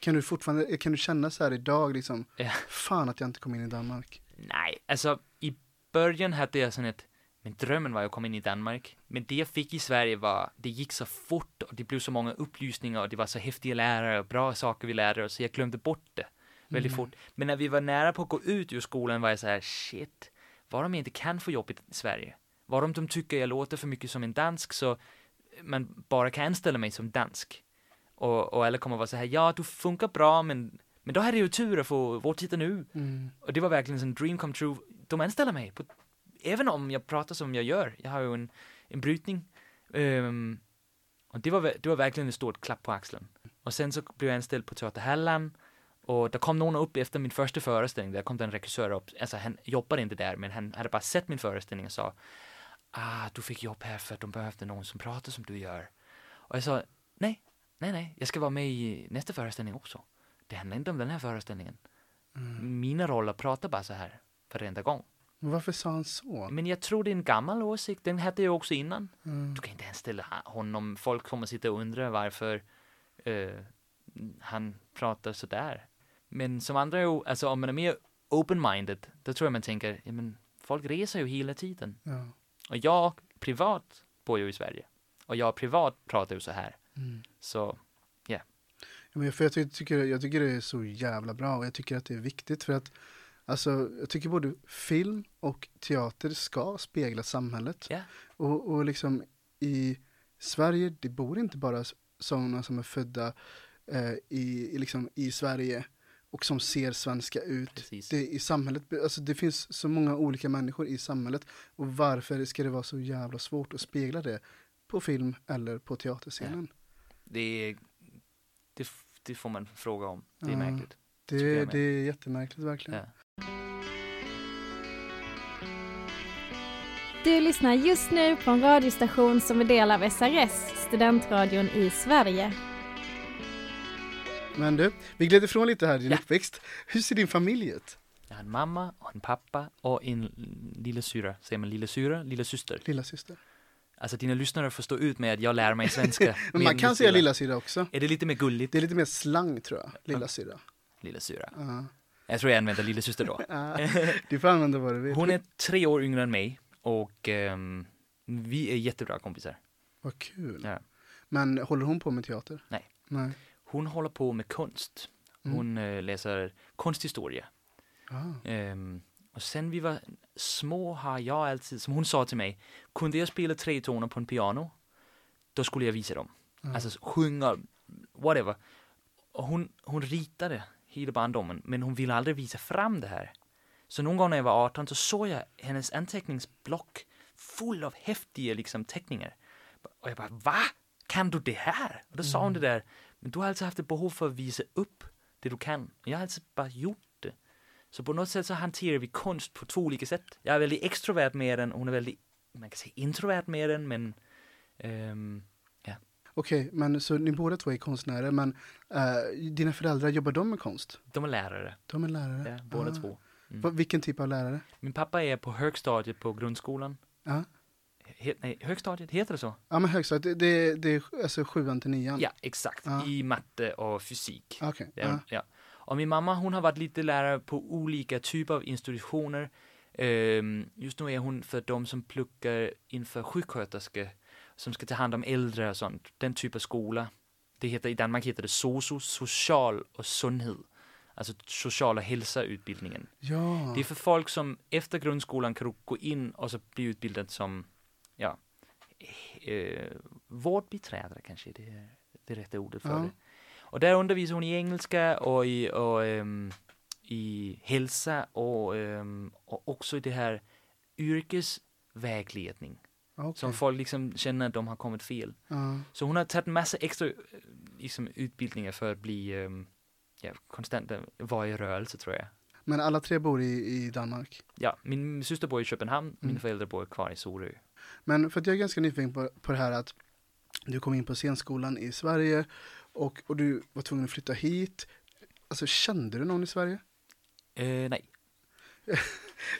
Kan du fortfarande, kan du känna så här idag liksom, Ja. fan att jag inte kom in i Danmark? Nej, alltså i början hade jag sån ett, men drömmen var att komma in i Danmark. Men det jag fick i Sverige var, det gick så fort och det blev så många upplysningar och det var så häftiga lärare och bra saker vi lärde oss, så jag glömde bort det väldigt fort. Men när vi var nära på att gå ut ur skolan var jag så här, shit, vad om jag inte kan få jobb i Sverige? Vad om de tycker jag låter för mycket som en dansk så man bara kan anställa mig som dansk? Och, och alla kommer vara så här, ja du funkar bra men, men då hade jag ju tur att få vår titta nu. Mm. Och det var verkligen en dream come true. De anställer mig, på, även om jag pratar som jag gör. Jag har ju en, en brytning. Ehm, och det var, det var verkligen ett stort klapp på axeln. Och sen så blev jag anställd på Teater Halland. Och där kom någon upp efter min första föreställning, där kom det en regissör upp, alltså han jobbade inte där, men han hade bara sett min föreställning och sa Ah, du fick jobb här för att de behövde någon som pratar som du gör. Och jag sa, nej, nej, nej, jag ska vara med i nästa föreställning också. Det handlar inte om den här föreställningen. Mina roller pratar bara så här varenda gång. Men varför sa han så? Men jag tror det är en gammal åsikt, den hade jag också innan. Mm. Du kan inte anställa ha- honom, folk kommer sitta och undra varför eh, han pratar sådär. Men som andra, alltså om man är mer open-minded, då tror jag man tänker, ja men folk reser ju hela tiden. Ja. Och jag privat bor ju i Sverige. Och jag privat pratar ju så här. Mm. Så, Ja, men för jag, ty- tycker, jag tycker det är så jävla bra och jag tycker att det är viktigt för att Alltså, jag tycker både film och teater ska spegla samhället. ja. Och, och liksom i Sverige, det bor inte bara sådana som är födda eh, i, i, liksom, i Sverige och som ser svenska ut. Precis. Det, I samhället, alltså det finns så många olika människor i samhället och varför ska det vara så jävla svårt att spegla det på film eller på teaterscenen? Det, är- det, f- det får man fråga om. Det är Ja. märkligt. Det, det är jättemärkligt verkligen. Ja. Du lyssnar just nu på en radiostation som är del av SRS, studentradion i Sverige. Men du, vi gled ifrån lite här i din Ja. uppväxt. Hur ser din familj ut? Jag har en mamma och en pappa och en lillasyra. Säger man lillasyra? Lillasyster. Lilla syster. Alltså dina lyssnare får stå ut med att jag lär mig svenska. Men man kan säga syra. lilla syra också. Är det lite mer gulligt? Det är lite mer slang tror jag, lilla syra. Lillasyra. Ja. Jag tror jag använder lillasyster då. Du får använda vad du vill. Hon är tre år yngre än mig och ehm, vi är jättebra kompisar. Vad kul. Ja. Men håller hon på med teater? Nej. Nej. Hon håller på med konst. Mm. Hon eh, läser konsthistoria. Ehm, och sen vi var små har jag alltid, som hon sa till mig, kunde jag spela tre toner på en piano, då skulle jag visa dem. Ja. Alltså sjunga, whatever. Och hon, hon ritade hela barndomen, men hon ville aldrig visa fram det här. Så någon gång när jag var 18 så såg jag hennes anteckningsblock full av häftiga liksom, teckningar. Och jag bara, va? Kan du det här? Och då sa hon det där, men du har alltid haft ett behov för att visa upp det du kan. Jag har alltid bara gjort det. Så på något sätt så hanterar vi konst på två olika sätt. Jag är väldigt extrovert med den, hon är väldigt, man kan säga introvert med den, men ehm, Okej, men så ni båda två är konstnärer, men eh, dina föräldrar, jobbar de med konst? de är lärare, De är lärare? ja, båda Ah. två. Mm. Vilken typ av lärare? Min pappa är på högstadiet på grundskolan. Ja, He, nej, högstadiet, heter det så? ja men högstadiet, det, det, är alltså sjuan till nian? Ja, exakt. Ja. I matte och fysik. Okej, Ja, ja. ja. Och min mamma hon har varit lite lärare på olika typer av institutioner. Ehm, just nu är hon för de som pluggar inför sjuksköterskor som ska ta hand om äldre och sånt. Den typ av skola. Det heter, I Danmark heter det SOSU, social och sundhed. Alltså social och hälsautbildningen. ja. Det är för folk som efter grundskolan kan gå in och så bli utbildad som ja, eh, vårdbiträde kanske det är det rätta ordet för Ja. det. Och där undervisar hon i engelska och i, och, ehm, i hälsa och, ehm, och också i det här yrkesvägledning. Okej. Som folk liksom känner att de har kommit fel. ja. Så hon har tagit en massa extra liksom, utbildningar för att bli ehm, ja, konstant eh, vara i rörelse tror jag. Men alla tre bor i, i Danmark? Ja, min syster bor i Köpenhamn, mina Mm. föräldrar bor kvar i Sorö. Men för att jag är ganska nyfiken på, på det här att du kom in på scenskolan i Sverige och, och du var tvungen att flytta hit. Alltså kände du någon i Sverige? Eh, nej.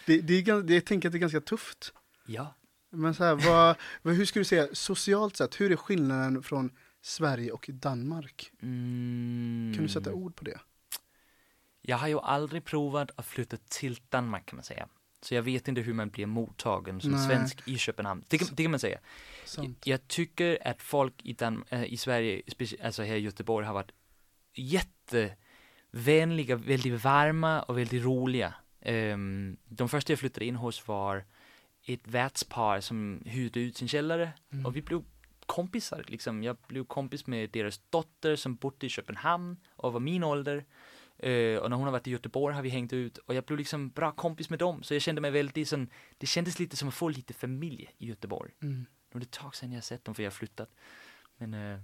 Det, det är, det, jag tänker att det är ganska tufft. Ja. Men så här, vad, vad, hur skulle du säga, socialt sett, hur är skillnaden från Sverige och Danmark? Mm. Kan du sätta ord på det? Jag har ju aldrig provat att flytta till Danmark kan man säga. Så jag vet inte hur man blir mottagen som Nej. svensk i Köpenhamn. Det kan, det kan man säga. Sant. Jag tycker att folk i, Dan- äh, i Sverige, alltså här i Göteborg, har varit jättevänliga, väldigt varma och väldigt roliga. Ehm, de första jag flyttade in hos var ett värdspar som hyrde ut sin källare Mm. och vi blev kompisar. Liksom. Jag blev kompis med deras dotter som bodde i Köpenhamn och var min ålder. Eh, och när hon har varit i Göteborg har vi hängt ut och jag blev liksom bra kompis med dem. Så jag kände mig väldigt sån, det kändes lite som att få lite familj i Göteborg. Mm. Nu är det ett tag sedan jag sett dem för jag har flyttat. Men eh,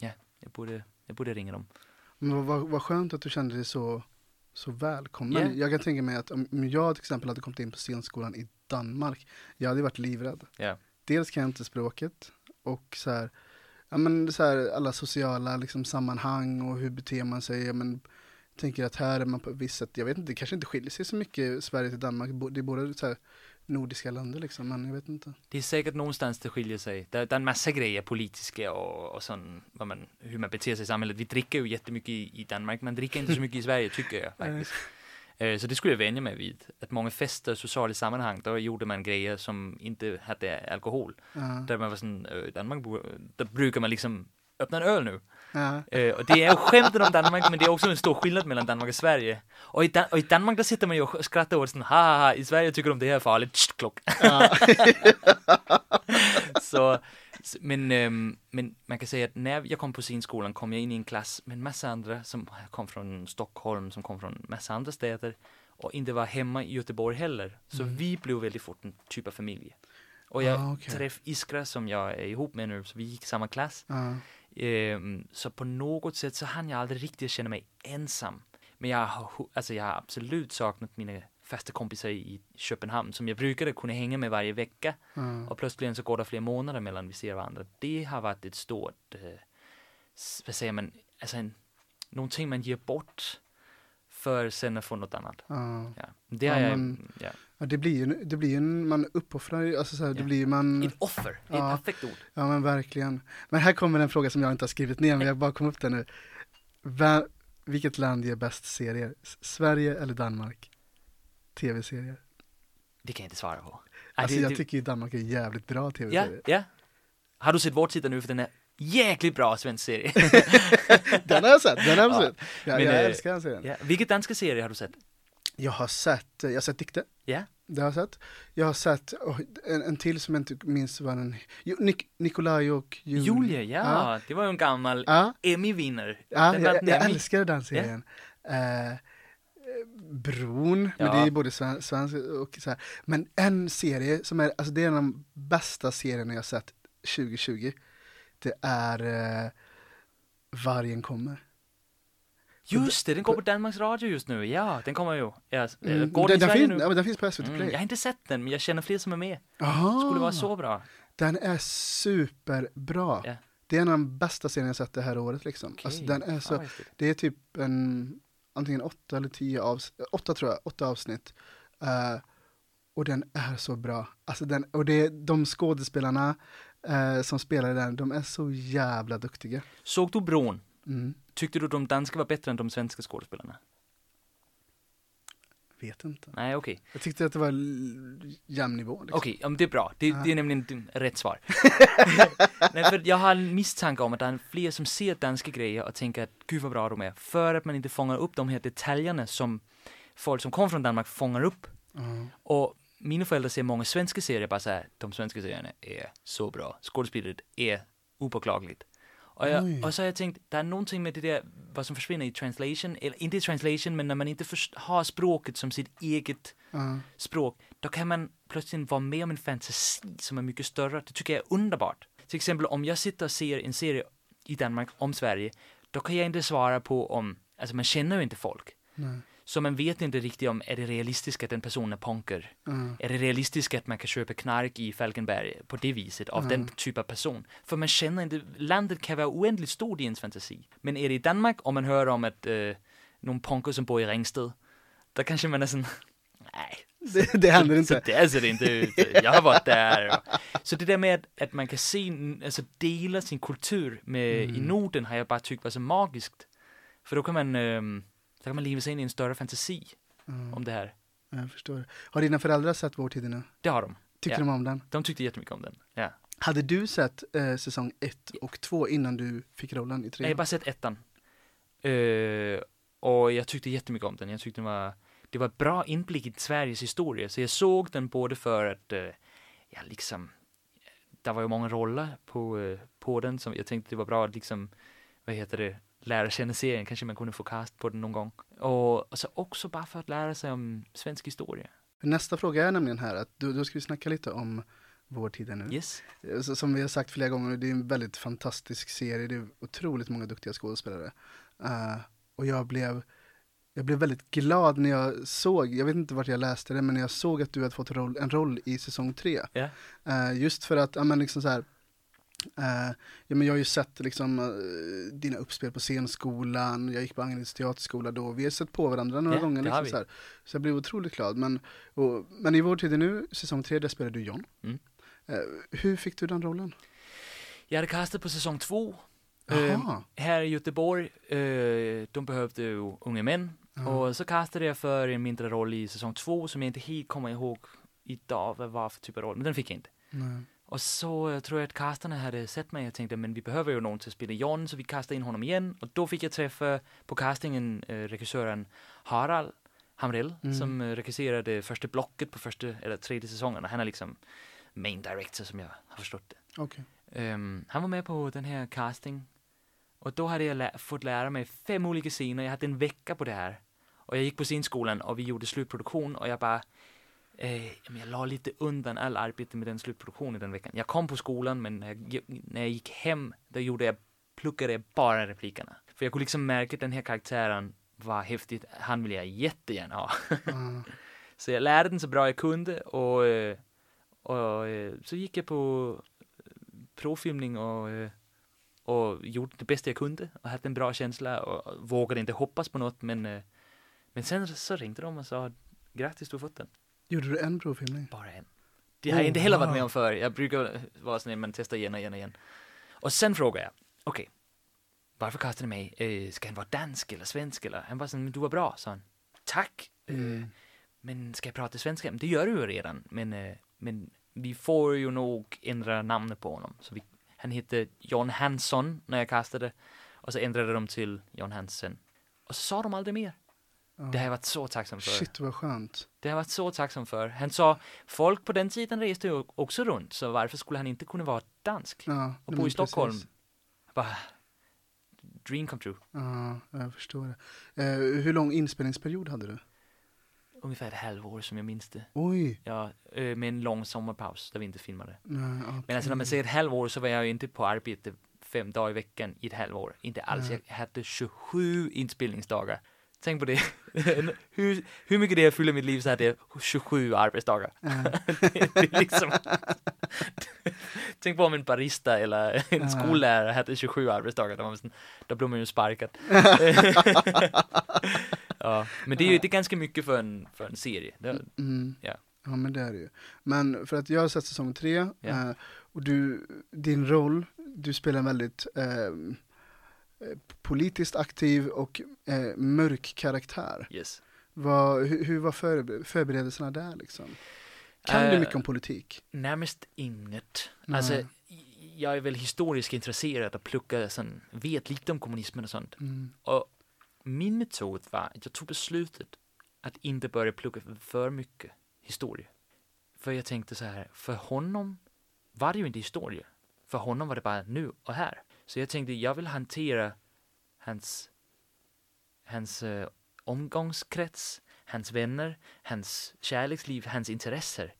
ja, jag borde, jag borde ringa dem. Men vad, vad, skönt att du kände dig så, så välkommen. Ja. Jag kan tänka mig att om jag till exempel hade kommit in på scenskolan i Danmark, jag hade varit livrädd. Ja. Dels kan jag inte språket och så här, ja men så här alla sociala liksom sammanhang och hur beter man sig. Ja, men, tänker att här är man på ett visst sätt, jag vet inte, det kanske inte skiljer sig så mycket Sverige till Danmark. Det är båda så här nordiska länder liksom, men jag vet inte. Det är säkert någonstans det skiljer sig. Det, det är en massa grejer, politiska och, och sån, vad man, hur man beter sig i samhället. Vi dricker ju jättemycket i, i Danmark, man dricker inte så mycket i Sverige tycker jag faktiskt. Eh, Så det skulle jag vänja mig vid. Att många fester, sociala sammanhang, då gjorde man grejer som inte hade alkohol. Ja, Där man var sån, Danmark, där brukar man liksom öppna en öl nu. Eh, och det är skämten om Danmark, men det är också en stor skillnad mellan Danmark och Sverige. Och i, Dan- och i Danmark, där sitter man ju och skrattar åt sån, ha, ha, ha, i Sverige tycker de det här är farligt, Tsch, klock. så, men, ehm, men man kan säga att när jag kom på scenskolan kom jag in i en klass med en massa andra som kom från Stockholm, som kom från massa andra städer och inte var hemma i Göteborg heller. Så vi blev väldigt fort en typ av familj. Och jag Ah, okej. träffade Iskra som jag är ihop med nu, så vi gick i samma klass. ja. Ehm, så på något sätt så hann jag aldrig riktigt känna mig ensam. Men jag har, alltså jag har absolut saknat mina fasta kompisar i Köpenhamn som jag brukade kunna hänga med varje vecka. Ja. Och plötsligt så går det flera månader mellan vi ser varandra. Det har varit ett stort, eh, vad säger man, alltså en, någonting man ger bort för sen att få något annat. Ja. Ja. Det Ja, har jag, men- ja. Ja, det blir ju, det blir ju en, man uppoffrar ju, alltså så här, det Ja. blir ju man, Ett offer, det är Ja. ett perfekt ord. ja men verkligen. Men här kommer en fråga som jag inte har skrivit ner, men jag bara kom upp där nu. Va, vilket land ger bäst serier? Sverige eller Danmark? Tv-serier. Det kan jag inte svara på. Alltså det, jag det, tycker ju Danmark är jävligt bra ja, tv-serier. ja. Har du sett vår titta nu för den är jäkligt bra svensk serie. Den har jag sett, den har jag Ja, sett. Ja, men, jag eh, älskar den serien. ja. Vilket danska serie har du sett? Jag har sett, jag har sett Dikte. Ja. Det har jag sett. Jag har sett oh, en, en till som jag inte minns vad den, Nik, Nikolaj och Julia. Julia, ja. Det var en gammal Ja, Emmy-vinnare. ja Den jag, jag Emmy. älskar den serien. Eh, Bron, men Ja. det är både sven, svensk och så här. Men en serie som är, alltså det är en av de bästa serierna jag sett 2020. Det är eh, Vargen kommer. Just det, den går på Danmarks Radio just nu. Ja, den kommer ju. Ja, Mm, går den, den, Sverige fin, nu? ja, den finns på SVT Mm, Play. jag har inte sett den, men jag känner fler som är med. Aha. Skulle vara så bra. Den är superbra. Ja. Det är en av de bästa serierna jag sett det här året liksom. Okej. Alltså, den är så, häftigt. det är typ en, antingen åtta eller tio avsnitt, åtta tror jag, åtta avsnitt. Eh, och den är så bra. Alltså den, och det de skådespelarna eh, som spelar i den, de är så jävla duktiga. Såg du Bron? Mm. Tyckte du de danska var bättre än de svenska skådespelarna? Vet inte. Nej, okej. Jag tyckte att det var jämn nivå. Liksom. Okej, ja, men det är bra. Det, det är nämligen rätt svar. Nej, för jag har en misstanke om att det är fler som ser danska grejer och tänker att gud vad bra de är. För att man inte fångar upp de här detaljerna som folk som kommer från Danmark fångar upp. Ja. Och mina föräldrar ser många svenska serier bara så här, de svenska serierna är så bra. Skådespelet är opåklagligt. Oj. jag, och så har jag tänkt, det är någonting med det där, vad som försvinner i translation, eller inte i translation, men när man inte har språket som sitt eget Ja. språk, då kan man plötsligt vara med om en fantasi som är mycket större. Det tycker jag är underbart. Till exempel om jag sitter och ser en serie i Danmark om Sverige, då kan jag inte svara på om, alltså man känner ju inte folk. Nej. Så man vet inte riktigt om, är det realistiskt att en person är punker? Ja. Är det realistiskt att man kan köpa knark i Falkenberg på det viset av den typ av person? För man känner inte, landet kan vara oändligt stort i ens fantasi. Men är det i Danmark och man hör om att äh, någon punker som bor i Ringsted, då kanske man är sån, nej, Det, det händer så inte. där ser det inte ut. Jag har varit där. Så det där med att, att man kan se, alltså dela sin kultur med, Mm. i Norden har jag bara tyckt var så magiskt. För då kan man, ehm, så kan man leva sig in i en större fantasi Ja, om det här. jag förstår. Har dina föräldrar sett Vår tid nu? Det har de. Tyckte Ja. de om den? De tyckte jättemycket om den. Ja. Hade du sett eh, säsong ett och två innan du fick rollen i Jag har bara sett ettan. Eh, och jag tyckte jättemycket om den. Jag tyckte den var, det var ett bra inblick i Sveriges historia. Så jag såg den både för att, uh, ja liksom, det var ju många roller på, eh, på den som jag tänkte det var bra att liksom, vad heter det, lära känna serien. Kanske man kunde få cast på den någon gång. Och, och så också bara för att lära sig om svensk historia. Nästa fråga är nämligen här att då, då ska vi snacka lite om Vår tid nu. Yes. Eh, som vi har sagt flera gånger, det är en väldigt fantastisk serie. Det är otroligt många duktiga skådespelare. Eh, och jag blev, jag blev väldigt glad när jag såg, jag vet inte vart jag läste det, men när jag såg att du hade fått roll, en roll i säsong tre. Ja. Eh, just för att, ja men liksom så här, eh, ja men jag har ju sett liksom eh, dina uppspel på scenskolan, jag gick på Angelins teaterskola då, vi har sett på varandra några Ja, gånger. Liksom, så, här. så jag blev otroligt glad. Men, och, men i vår tid är nu, säsong tre, där spelar du John. Mm. Eh, hur fick du den rollen? Jag hade castat på säsong två. Ehm, här i Göteborg, de behövde unga män. Ja. Och så castade jag för en mindre roll i säsong två som jag inte helt kommer ihåg idag vad det var för typ av roll, men den fick jag inte. Nej. Och så tror jag att castarna hade sett mig och tänkte, men vi behöver ju någon till att spela John, så vi kastade in honom igen. Och då fick jag träffa på castingen eh, regissören Harald Hamrell, Mm. som eh, regisserade första blocket på första, eller tredje säsongen. Och Han är liksom main director som jag har förstått det. Okej. Ehm, han var med på den här casting. Och då hade jag lä- fått lära mig fem olika scener. Jag hade en vecka på det här. Och jag gick på scenskolan och vi gjorde slutproduktion och jag bara eh, jag la lite undan all arbete med den slutproduktionen den veckan. Jag kom på skolan men när jag, när jag gick hem då gjorde jag, pluckade jag bara replikerna. För jag kunde liksom märka att den här karaktären var häftigt. Han vill jag jättegärna ha. Ja. Så jag lärde den så bra jag kunde och, eh, och eh, så gick jag på provfilmning och, eh, och gjorde det bästa jag kunde och hade en bra känsla och vågade inte hoppas på något men, eh, men sen så ringde de och sa grattis du har fått den. Gjorde du en provfilmning? Bara en. Det har jag Oh, inte heller varit med om förr. Jag brukar vara sån, men testa igen och igen och igen. Och sen frågade jag, okej, varför kastade ni mig? Eh, ska han vara dansk eller svensk eller? Han var sån, men du var bra, sa han. Tack. Eh, Mm. men ska jag prata svenska? Det gör du ju redan. Men, eh, men vi får ju nog ändra namnet på honom. Så vi, han hette John Hansson när jag kastade. Och så ändrade de till John Hansen. Och så sa de aldrig mer. Ja. Det har jag varit så tacksam för. Shit vad skönt. Det har jag varit så tacksam för. Han sa, folk på den tiden reste ju också runt, så varför skulle han inte kunna vara dansk? Ja, Och bo i Stockholm. precis. Jag Bara, dream come true. Ja, jag förstår det. Eh, hur lång inspelningsperiod hade du? Ungefär ett halvår som jag minns det. Oj. Ja, eh, med en lång sommarpaus där vi inte filmade. Nej, okej. Men alltså när man säger ett halvår så var jag ju inte på arbete fem dagar i veckan i ett halvår. Inte alls. Nej. Jag hade 27 inspelningsdagar. Tänk på det. hur, hur mycket det fyller mitt liv så hade jag 27 arbetsdagar. Det, det liksom... Tänk på om en barista eller en skollärare hade 27 arbetsdagar. Då, man då blir man ju sparkad. ja, men det är ju det är ganska mycket för en, för en serie. Det, Mm. Ja. ja, men det är det ju. Men för att jag har sett säsong tre Ja. eh, och du, din roll, du spelar en väldigt eh, politiskt aktiv och eh, mörk karaktär. yes. Vad, hur, hur var förber- förberedelserna där liksom? Kan du Eh, mycket om politik? Närmast inget. Nej. Alltså, jag är väl historiskt intresserad och pluckar, sån, vet lite om kommunismen och sånt. Mm. Och min metod var att jag tog beslutet att inte börja plugga för mycket historia. För jag tänkte så här, för honom var det ju inte historia. För honom var det bara nu och här. Så jag tänkte, jag vill hantera hans, hans eh, omgångskrets, hans vänner, hans kärleksliv, hans intresser.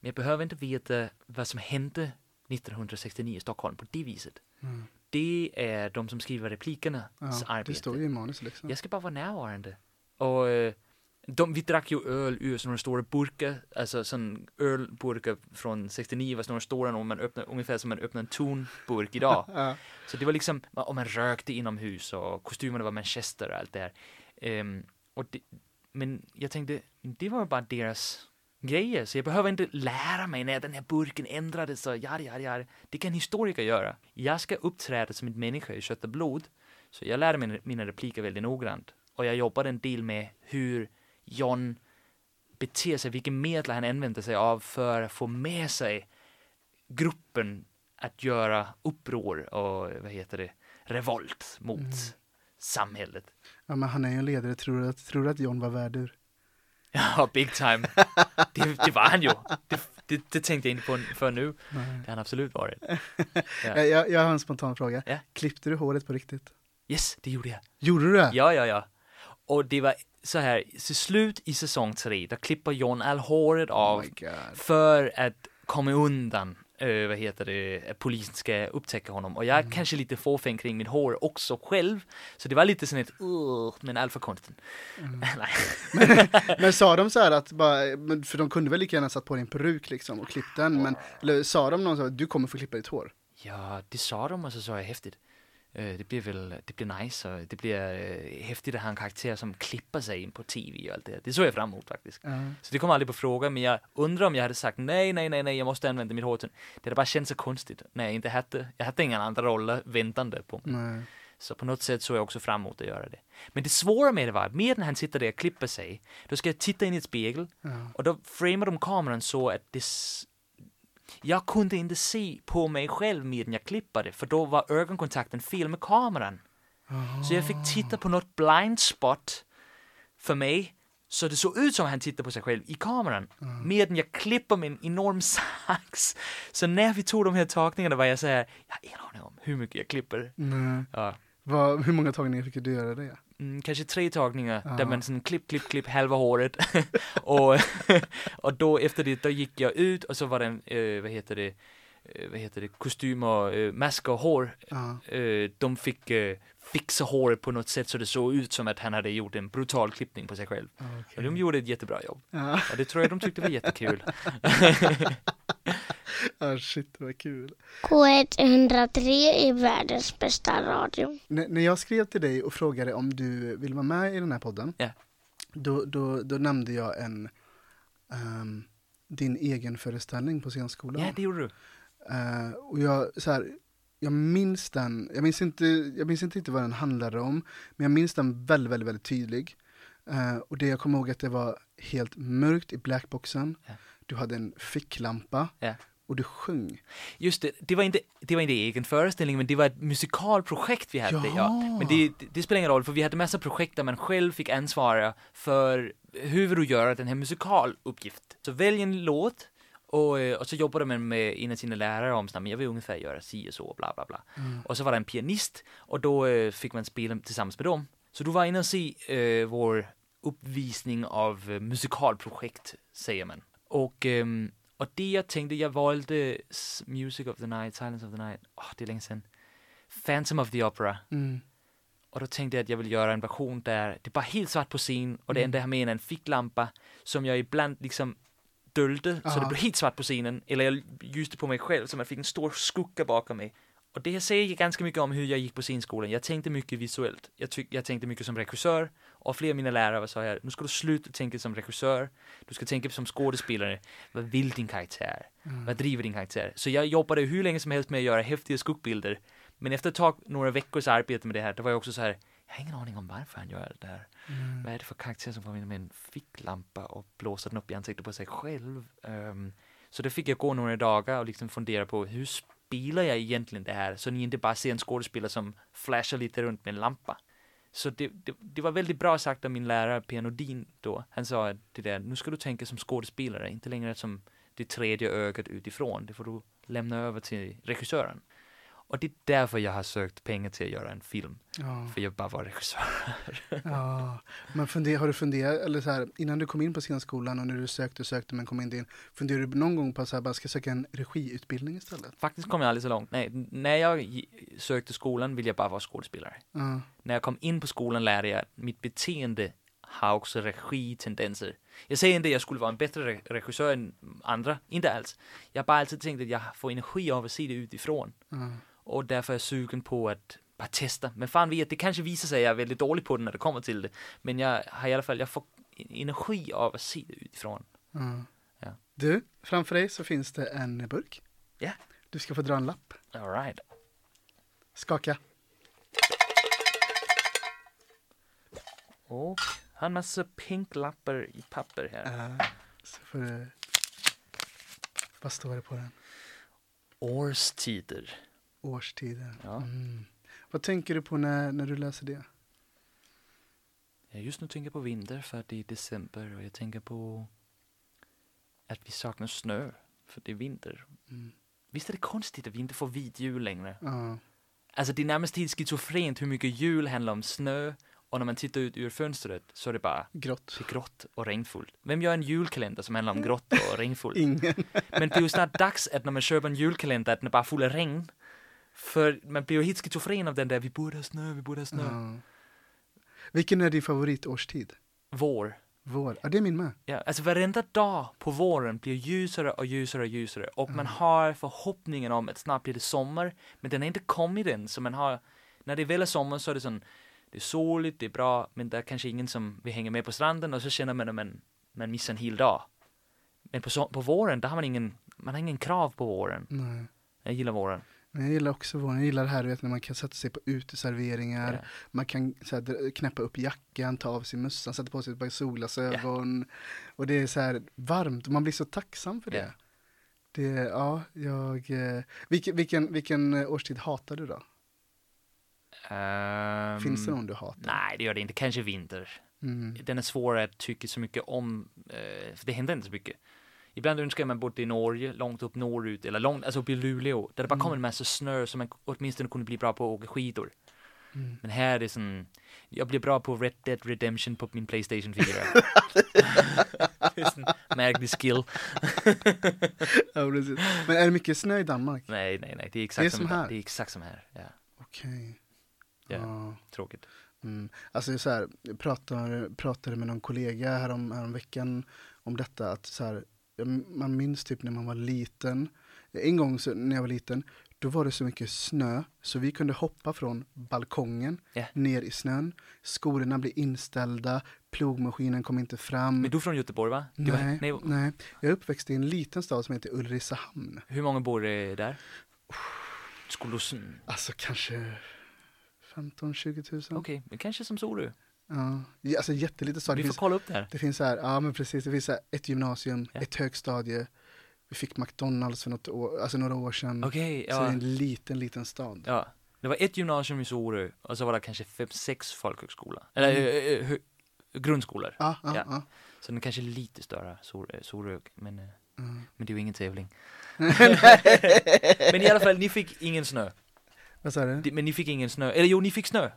Men jag behöver inte veta vad som hände 1969 i Stockholm på det viset. Mm. Det är de som skriver replikerna Ja, arbete. det står ju i manus liksom. Jag ska bara vara närvarande. Och eh, de, vi drack ju öl ur sådana stora burkar, alltså sån ölburkar från 69 var sådana stora och man öppnar, ungefär som man öppnar en tonburk idag. Ja. Så det var liksom, och man rökte inomhus och kostymerna var Manchester och allt det här. Ehm, och det, men jag tänkte, det var bara deras grejer, så jag behöver inte lära mig när den här burken ändrades och ja, ja, ja. Det kan historiker göra. Jag ska uppträda som en människa i kött och blod. Så jag lärde mig mina repliker väldigt noggrant. Och jag jobbade en del med hur John beter sig, vilka medel han använder sig av för att få med sig gruppen att göra uppror och vad heter det, revolt mot Mm. samhället. ja, men han är ju en ledare. Tror du att, tror du att John var värdur? Ja, big time. Det, det var han ju. Det, det, det tänkte jag inte på för nu. Nej. Det har han absolut varit. Ja. Jag, jag, jag har en spontan fråga. Ja. Klippte du håret på riktigt? Yes, det gjorde jag. Gjorde du det? Ja, ja, ja. Och det var så här, till slut i säsong tre, då klipper John all håret av Oh my God. för att komma undan, eh, vad heter det, polisen ska upptäcka honom. Och jag Mm. kanske lite fåfäng kring mitt hår också själv. Så det var lite sån ett, uh, men konstigt. Mm. Nej. Men sa de så här att bara, men för de kunde väl lika gärna satt på din peruk liksom och klippt den, men eller, sa de någon så att du kommer få klippa ditt hår? Ja, det sa de och så sa jag häftigt. Eh, Det blir väl, det blir nice och det blir eh, häftigt att ha en karaktär som klipper sig in på tv och allt det där. Det såg jag fram emot faktiskt. Så det kom aldrig på fråga, men jag undrar om jag hade sagt nej, nej, nej, nej, jag måste använda mitt hår. till-" Det hade bara känts så konstigt när jag inte hade, jag hade inga andra roller väntande på mig. Nej. Så på något sätt såg jag också fram emot att göra det. Men det svåra med det var, med när han sitter där och klipper sig, då ska jag titta in i ett spegel Ja. och då framar de kameran så att det... Jag kunde inte se på mig själv medan jag klippade, för då var ögonkontakten fel med kameran. Så jag fick titta på något blind spot för mig, så det såg ut som att han tittade på sig själv i kameran. Medan jag klipper med en enorm sax. Så när vi tog de här tagningarna var jag så här, jag har ingen aning om hur mycket jag klipper. Nej. Ja. Vad, hur många tagningar fick du göra det? Mm, kanske tre tagningar Ja. där man sån klipp, klipp, klipp halva håret. och, och då efter det, då gick jag ut och så var det en, eh, vad heter det, eh, vad heter det, kostymer, eh, masker och hår. Ja. Eh, de fick eh, fixa håret på något sätt så det såg ut som att han hade gjort en brutal klippning på sig själv. Och de gjorde ett jättebra jobb. Ja. Och det tror jag de tyckte var jättekul. Ah, shit, vad kul. K103 är världens bästa radio. N- när jag skrev till dig och frågade om du vill vara med i den här podden, Ja. då, då, då nämnde jag en ehm, din egen föreställning på scenskolan. Ja, det gjorde du. Eh, och jag, så här, jag minns den, jag minns, inte, jag minns inte riktigt vad den handlade om, men jag minns den väldigt, väldigt, väldigt tydlig. Eh, och det jag kommer ihåg att det var helt mörkt i blackboxen, Ja. du hade en ficklampa Ja. och du sjöng. Just det, det var inte, det var inte egen föreställning, men det var ett musikalprojekt vi hade. Ja. Ja. Men det, det, det spelar ingen roll, för vi hade massa projekt där man själv fick ansvara för hur vill du göra den här musikaluppgift. Så välj en låt och, eh, och så jobbade man med en av sina lärare om att jag vill ungefär göra si och så, bla bla bla. Och så var det en pianist och då eh, fick man spela tillsammans med dem. Så du var inne och se eh, vår uppvisning av eh, musikalprojekt, säger man. Och, ehm, och det jag tänkte, jag valde Music of the Night, Silence of the Night, åh det är länge sedan. Phantom of the Opera. Mm. Och då tänkte jag att jag vill göra en version där det är bara helt svart på scen och det enda jag har med är en ficklampa som jag ibland liksom dolde så det blev helt svart på scenen. Eller jag ljuste på mig själv så man fick en stor skugga bakom mig. Och det säger ganska mycket om hur jag gick på scenskolan. Jag tänkte mycket visuellt. Jag, jag tänkte mycket som regissör. Och flera av mina lärare sa här, nu ska du sluta tänka som regissör. Du ska tänka som skådespelare. Vad vill din karaktär? Vad driver din karaktär? Så jag jobbade hur länge som helst med att göra häftiga skuggbilder. Men efter ett tag, några veckors arbete med det här, då var jag också så här, jag har ingen aning om varför han gör det här. Vad är det för karaktär som kommer in med en ficklampa och blåser den upp i ansiktet på sig själv? Ehm, så då fick jag gå några dagar och liksom fundera på hur spelar jag egentligen det här? Så ni inte bara ser en skådespelare som flashar lite runt med en lampa. Så det, det, det var väldigt bra sagt av min lärare P. Nordin då. Han sa det där, nu ska du tänka som skådespelare, inte längre som det tredje ögat utifrån. Det får du lämna över till regissören. Och det är därför jag har sökt pengar till att göra en film. Ja. För jag bara var regissör. Ja, men funder, har du funderat, eller så här, innan du kom in på scenskolan och när du sökte och sökte men kom inte in, funderade du någon gång på att så här, bara ska söka en regiutbildning istället? Faktiskt kom jag aldrig så långt. Nej, när jag sökte skolan ville jag bara vara skådespelare. Ja, När jag kom in på skolan lärde jag att mitt beteende har också regitendenser. Jag säger inte att jag skulle vara en bättre re- regissör än andra, inte alls. Jag har bara alltid tänkt att jag får energi av att se det utifrån. ja. Och därför är jag sugen på att bara testa. Men fan vet, det kanske visar sig att jag är väldigt dålig på det när det kommer till det. Men jag har i alla fall, jag får energi av att se det utifrån. ja. Ja. Du, framför dig så finns det en burk. Ja. Du ska få dra en lapp. All right. Skaka. Och har en massa pinklappar i papper här. Uh, så får du... Vad står det på den? Årstider. Årstider. Ja. Mm. Vad tänker du på när, när du läser det? Just nu tänker jag på vinter för att det är december och jag tänker på att vi saknar snö för det är vinter. Mm. Visst är det konstigt att vi inte får vit jul längre? Ja. Alltså det är närmast helt schizofrent hur mycket jul handlar om snö och när man tittar ut ur fönstret så är det bara Grått. det grått och regnfullt. Vem gör en julkalender som handlar om grått och regnfullt? Ingen. Men det är ju snart dags att när man köper en julkalender att den är bara full av regn. För man blir ju helt schizofren av den där vi borde ha snö, vi borde ha snö. Ja. Vilken är din favoritårstid? Vår. Vår. Ja, det är min med. Ja, alltså varenda dag på våren blir ljusare och ljusare och ljusare och man har förhoppningen om att snart blir det sommar, men den har inte kommit än, så man har, när det väl är sommar så är det sån, det är soligt, det är bra, men det är kanske ingen som vill hänga med på stranden och så känner man att man, man missar en hel dag. Men på, på våren, där har man ingen, man har ingen krav på våren. Nej. Jag gillar våren. Jag gillar också våren. Jag gillar det här vet, när man kan sätta sig på uteserveringar. Ja. Man kan så här, knäppa upp jackan, ta av sig mössan, sätta på sig ett par solglasögon. Och det är så här varmt och man blir så tacksam för det. Ja. Det, ja, jag... Eh, vilken, vilken, vilken eh, årstid hatar du då? Ehm, Finns det någon du hatar? Nej, det gör det inte. Kanske vinter. Mm. Den är svår att tycka så mycket om, eh, för det händer inte så mycket. Ibland önskar man bodde i Norge, långt upp norrut, eller långt, alltså uppe i Luleå, där det bara Mm. kommer en massa snö så man åtminstone kunde bli bra på att åka skidor. Mm. Men här är det sån, jag blir bra på Red Dead Redemption på min Playstation 4. det är sån märklig skill. Ja, precis. Men är det mycket snö i Danmark? Nej, nej, nej, det är exakt Det är som, som här. Det är exakt som här, ja. Okej. Ja. Ja. Tråkigt. Mm. Alltså så här, jag pratar, pratade med någon kollega härom, härom veckan om detta att så här, jag- man minns typ när man var liten. En gång så, när jag var liten, då var det så mycket snö så vi kunde hoppa från balkongen Ja. ner i snön. Skolorna blev inställda, plogmaskinen kom inte fram. Men du är från Göteborg va? Du var- nej, nej, nej, jag är uppväxt i en liten stad som heter Ulricehamn. hur många bor det där? Skulle du... Alltså kanske 15-20 tusen. Okej, men kanske som Sorö. Ja, Ja, alltså jätteliten stad. Det Vi får finns, kolla upp det här. det finns så här, ja men precis, det finns så här ett gymnasium, Ja. ett högstadie. Vi fick McDonalds för något år, alltså några år sedan. Okej, Så det är ja. en liten, liten stad. ja. Det var ett gymnasium i Sorö och så var det kanske fem, sex folkhögskolor. Eller Mm. eh, eh, hö- grundskolor. Ja, ja, Ja. ja. Så den är kanske lite större, Sorö, Sorö men, eh, Mm. men det är ju ingen tävling. men i alla fall, ni fick ingen snö. Vad sa du? Men ni fick ingen snö. Eller jo, ni fick snö.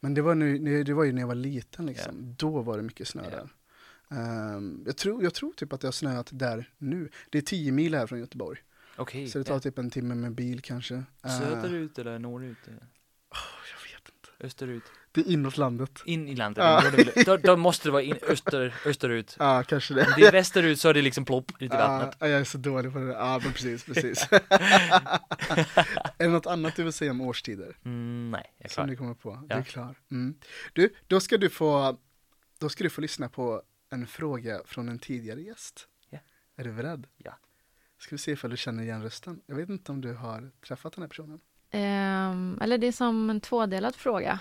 Men det var, nu, det var ju när jag var liten liksom. Då var det mycket snö Ja. där. Ehm, jag, tror, jag tror typ att det har snöat där nu. Det är 10 mil här från Göteborg. Okej. Så det tar typ en timme med bil kanske. ja. Ehm, Söderut eller norrut? eller jag vet inte. Österut? Det är inåt landet. In i landet? Ja. Då, då, måste det vara in, öster, österut. Ja, kanske det. Om det är västerut så är det liksom plopp ut i vattnet. Ja, jag är så dålig på det. Ja, men precis, precis. är det något annat du vill säga om årstider? Mm, nej, jag är Som klar. du kommer på? Du Ja. är klar. Mm. Du, då ska du få, då ska du få lyssna på en fråga från en tidigare gäst. Ja. Är du beredd? Ja. Ska vi se ifall du känner igen rösten. Jag vet inte om du har träffat den här personen. Ehm, eller det är som en tvådelad fråga.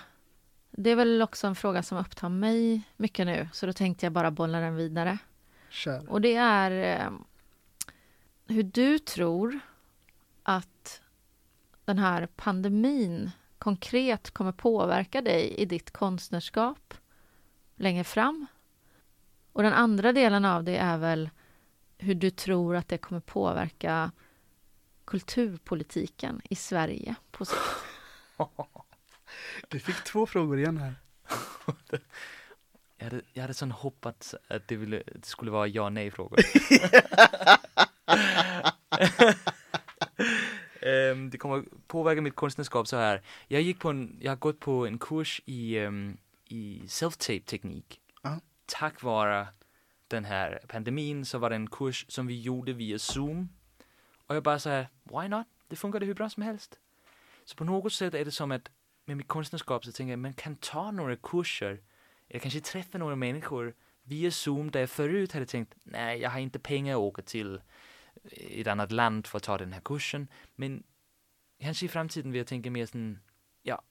Det är väl också en fråga som upptar mig mycket nu, så då tänkte jag bara bolla den vidare. Kör. Och det är ehm, hur du tror att den här pandemin konkret kommer påverka dig i ditt konstnärskap längre fram. Och den andra delen av det är väl hur du tror att det kommer påverka kulturpolitiken i Sverige på sikt. Du fick två frågor igen här. Jag hade, jag hade sån hoppats att det, ville, det skulle vara ja nej frågor. Ehm, det kommer påverka mitt konstnärskap så här. Jag gick på en, jag har gått på en kurs i, um, i self-tape teknik. Ja. Tack vare den här pandemin så var det en kurs som vi gjorde via zoom. Och jag bara så här, why not? Det funkade hur bra som helst. Så på något sätt är det som att med mitt konstnärskap så tänker jag, man kan ta några kurser eller kanske träffa några människor via Zoom där jag förut hade tänkt, nej, jag har inte pengar att åka till ett annat land för att ta den här kursen. Men kanske i framtiden vill jag tänka mer sån, ja,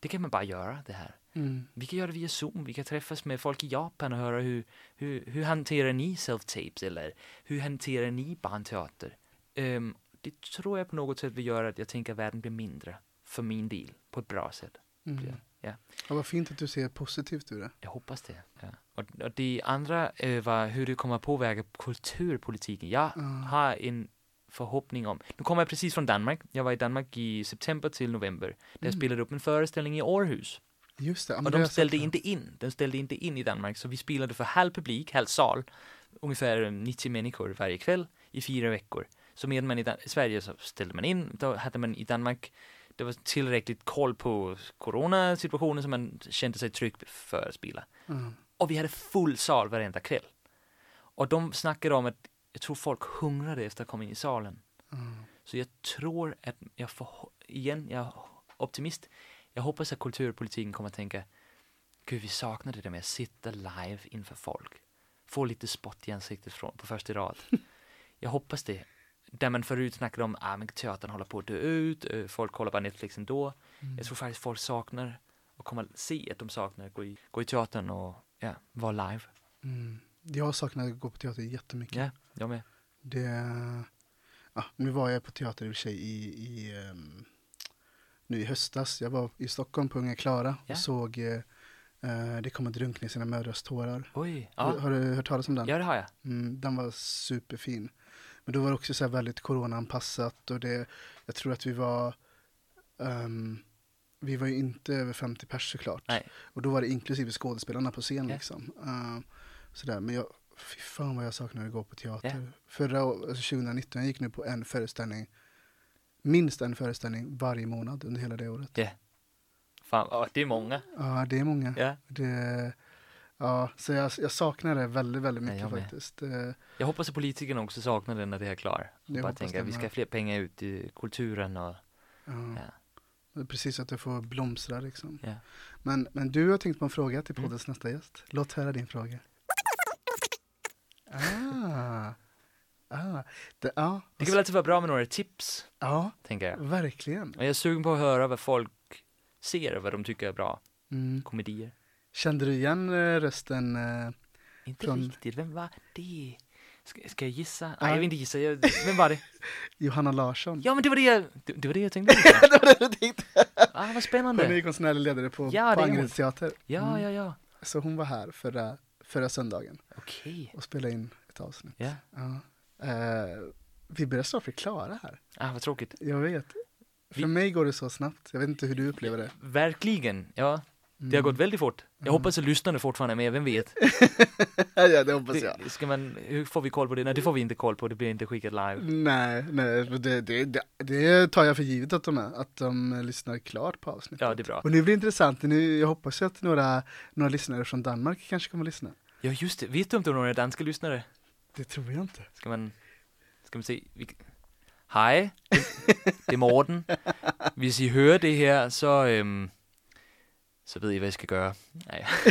det kan man bara göra det här. Mm. Vi kan göra det via Zoom, vi kan träffas med folk i Japan och höra hur, hur, hhur hanterar ni self-tapes eller hur hanterar ni barnteater? Ehm, det tror jag på något sätt vill göra att jag tänker att världen blir mindre för min del på ett bra sätt. Mm. Ja. Ja, vad fint att du ser positivt ur det. Jag hoppas det. Ja. Och, och det andra eh, var hur det kommer påverka kulturpolitiken. Jag Ja. har en förhoppning om, nu kommer jag precis från Danmark. Jag var i Danmark i september till november. Där jag Mm. spelade upp en föreställning i Århus. Just det. Och de jag ställde inte in. De ställde inte in i Danmark. Så vi spelade för halv publik, halv sal. Ungefär 90 människor varje kväll i fyra veckor. Så medan man i Dan- Sverige så ställde man in, då hade man i Danmark det var tillräckligt koll på coronasituationen så man kände sig trygg för att spela. Mm. Och vi hade full sal varenda kväll. Och de snackade om att jag tror folk hungrade efter att komma in i salen. Mm. Så jag tror att jag får, igen, jag är optimist. Jag hoppas att kulturpolitiken kommer att tänka, gud vi saknar det där med att sitta live inför folk. Få lite spott i ansiktet från, på första rad. jag hoppas det. Där man förut snackade om, ah men teatern håller på att dö ut, eh, folk kollar bara Netflix ändå. Mm. Jag tror faktiskt folk saknar, att se att de saknar, gå i, gå i teatern och ja, vara live. Mm. Jag saknar att gå på teater jättemycket. Ja, jag med. Det, ja, nu var jag på teater i och för sig i, i ehm, nu i höstas. Jag var i Stockholm på Unga Klara Ja. och såg eh, Det kommer drunkna i sina mödrars tårar. Oj, Har, ja, har du hört talas om den? ja det har jag. Mm, den var superfin. Men då var det också så här väldigt coronaanpassat och det, jag tror att vi var, ehm, vi var ju inte över 50 pers såklart. Nej. Och då var det inklusive skådespelarna på scen Ja. liksom. Uh, sådär. Men jag, fy fan vad jag saknar att gå på teater. Ja. Förra alltså 2019, jag gick nu på en föreställning, minst en föreställning varje månad under hela det året. Fan, ja, det är många. Ja, det är många. Ja. Det, ja, så jag, jag saknar det väldigt, väldigt mycket med. faktiskt. Eh, Jag hoppas att politikerna också saknar det när det är klart. Bara tänka, vi ska ha fler pengar ut i kulturen och ja. Ja. Det är Precis att det får blomstra liksom. Ja. Men, men du har tänkt på en fråga till Mm. poddens nästa gäst. Låt höra din fråga. Ah. Ah. Det, ja. det kan väl alltid vara bra med några tips, ja, tänker jag. verkligen. Och jag är sugen på att höra vad folk ser, vad de tycker är bra. Mm. Komedier. Kände du igen eh, rösten? eh, Inte Från- riktigt, vem var det? Ska, ska jag gissa? Nej, Ja. jag vill inte gissa. Jag, vem var det? Johanna Larsson? Ja, men det var det jag, det, det, var det jag tänkte. det var det du tänkte. ah, vad Hon är spännande. konstnärlig ledare på, Ja, på. Angereds teater. Ja, Mm. ja, ja. Så hon var här förra, förra söndagen Okej. och spelade in ett avsnitt. Ja. Ja. Eh, vi börjar snart bli klara här. Ah, vad tråkigt. Jag vet. För Vi- mig går det så snabbt. Jag vet inte hur du upplever det. Verkligen. Ja, det har Mm. gått väldigt fort. Jag Mm. hoppas att lyssnarna fortfarande är med, vem vet? ja, det hoppas jag. Det, ska man, hur får vi koll på det? Nej, det får vi inte koll på, det blir inte skickat live. Nej, nej, det, det, det, tar jag för givet att de är. Att de lyssnar klart på avsnittet. Ja, det är bra. Och nu blir det intressant. Nu, jag hoppas att några, några lyssnare från Danmark kanske kommer att lyssna. Ja, just det. Vet du om det är några danska lyssnare? Det tror jag inte. Ska man, ska man se? Vi, Hej, det är Morten. Hvis I hører det her, så, øhm, så ved I, hvad I skal gøre. Nej,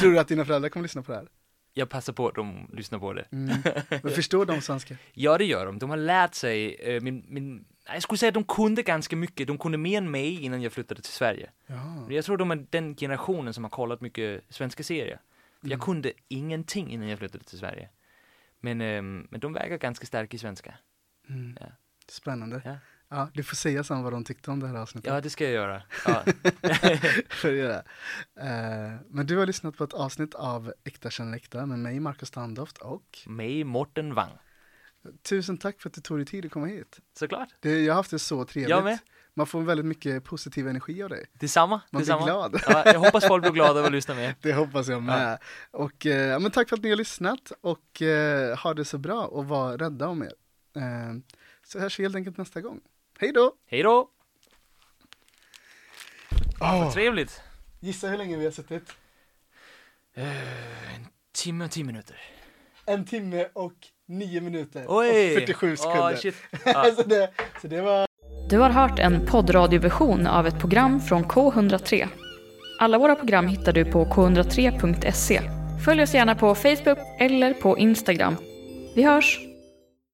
tror du att dina föräldrar kommer lyssna på det här? jag passar på att de lyssnar på det. Mm. Men förstår de svenska? Ja, det gör de. De har lärt sig, øh, min, min, jag skulle säga att de kunde ganska mycket. De kunde mer än mig innan jag flyttade till Sverige. Ja. Jag tror de är den generationen som har kollat mycket svenska serier. För jag Mm. kunde ingenting innan jag flyttade till Sverige. Men, ehm, men de verkar ganska starka i svenska. Mm. Ja. Spännande. Ja. Ja, du får säga sen vad de tyckte om det här avsnittet. Ja, det ska jag göra. Ja. Jag göra. Eh, men du har lyssnat på ett avsnitt av Äkta känner äkta med mig, Marcus Standoft och Mig, Morten Wang. tusen tack för att du tog dig tid att komma hit. Såklart. Det, jag har haft det så trevligt. Jag med. Man får väldigt mycket positiv energi av dig. Detsamma. Man detsamma. blir glad. Ja, jag hoppas folk blir glada av att lyssna med. Det hoppas jag med. Och eh, ja, men tack för att ni har lyssnat och eh, ha det så bra och var rädda om er. Eh, så hörs vi helt enkelt nästa gång. Hej då! Hej då! Åh, Trevligt. gissa hur länge vi har suttit? Eh, en timme och tio minuter. En timme och nio minuter Oj! och 47 sekunder. Åh, shit. Ja. så, det, så det var Du har hört en poddradioversion av ett program från K103. Alla våra program hittar du på k103.se. Följ oss gärna på Facebook eller på Instagram. Vi hörs!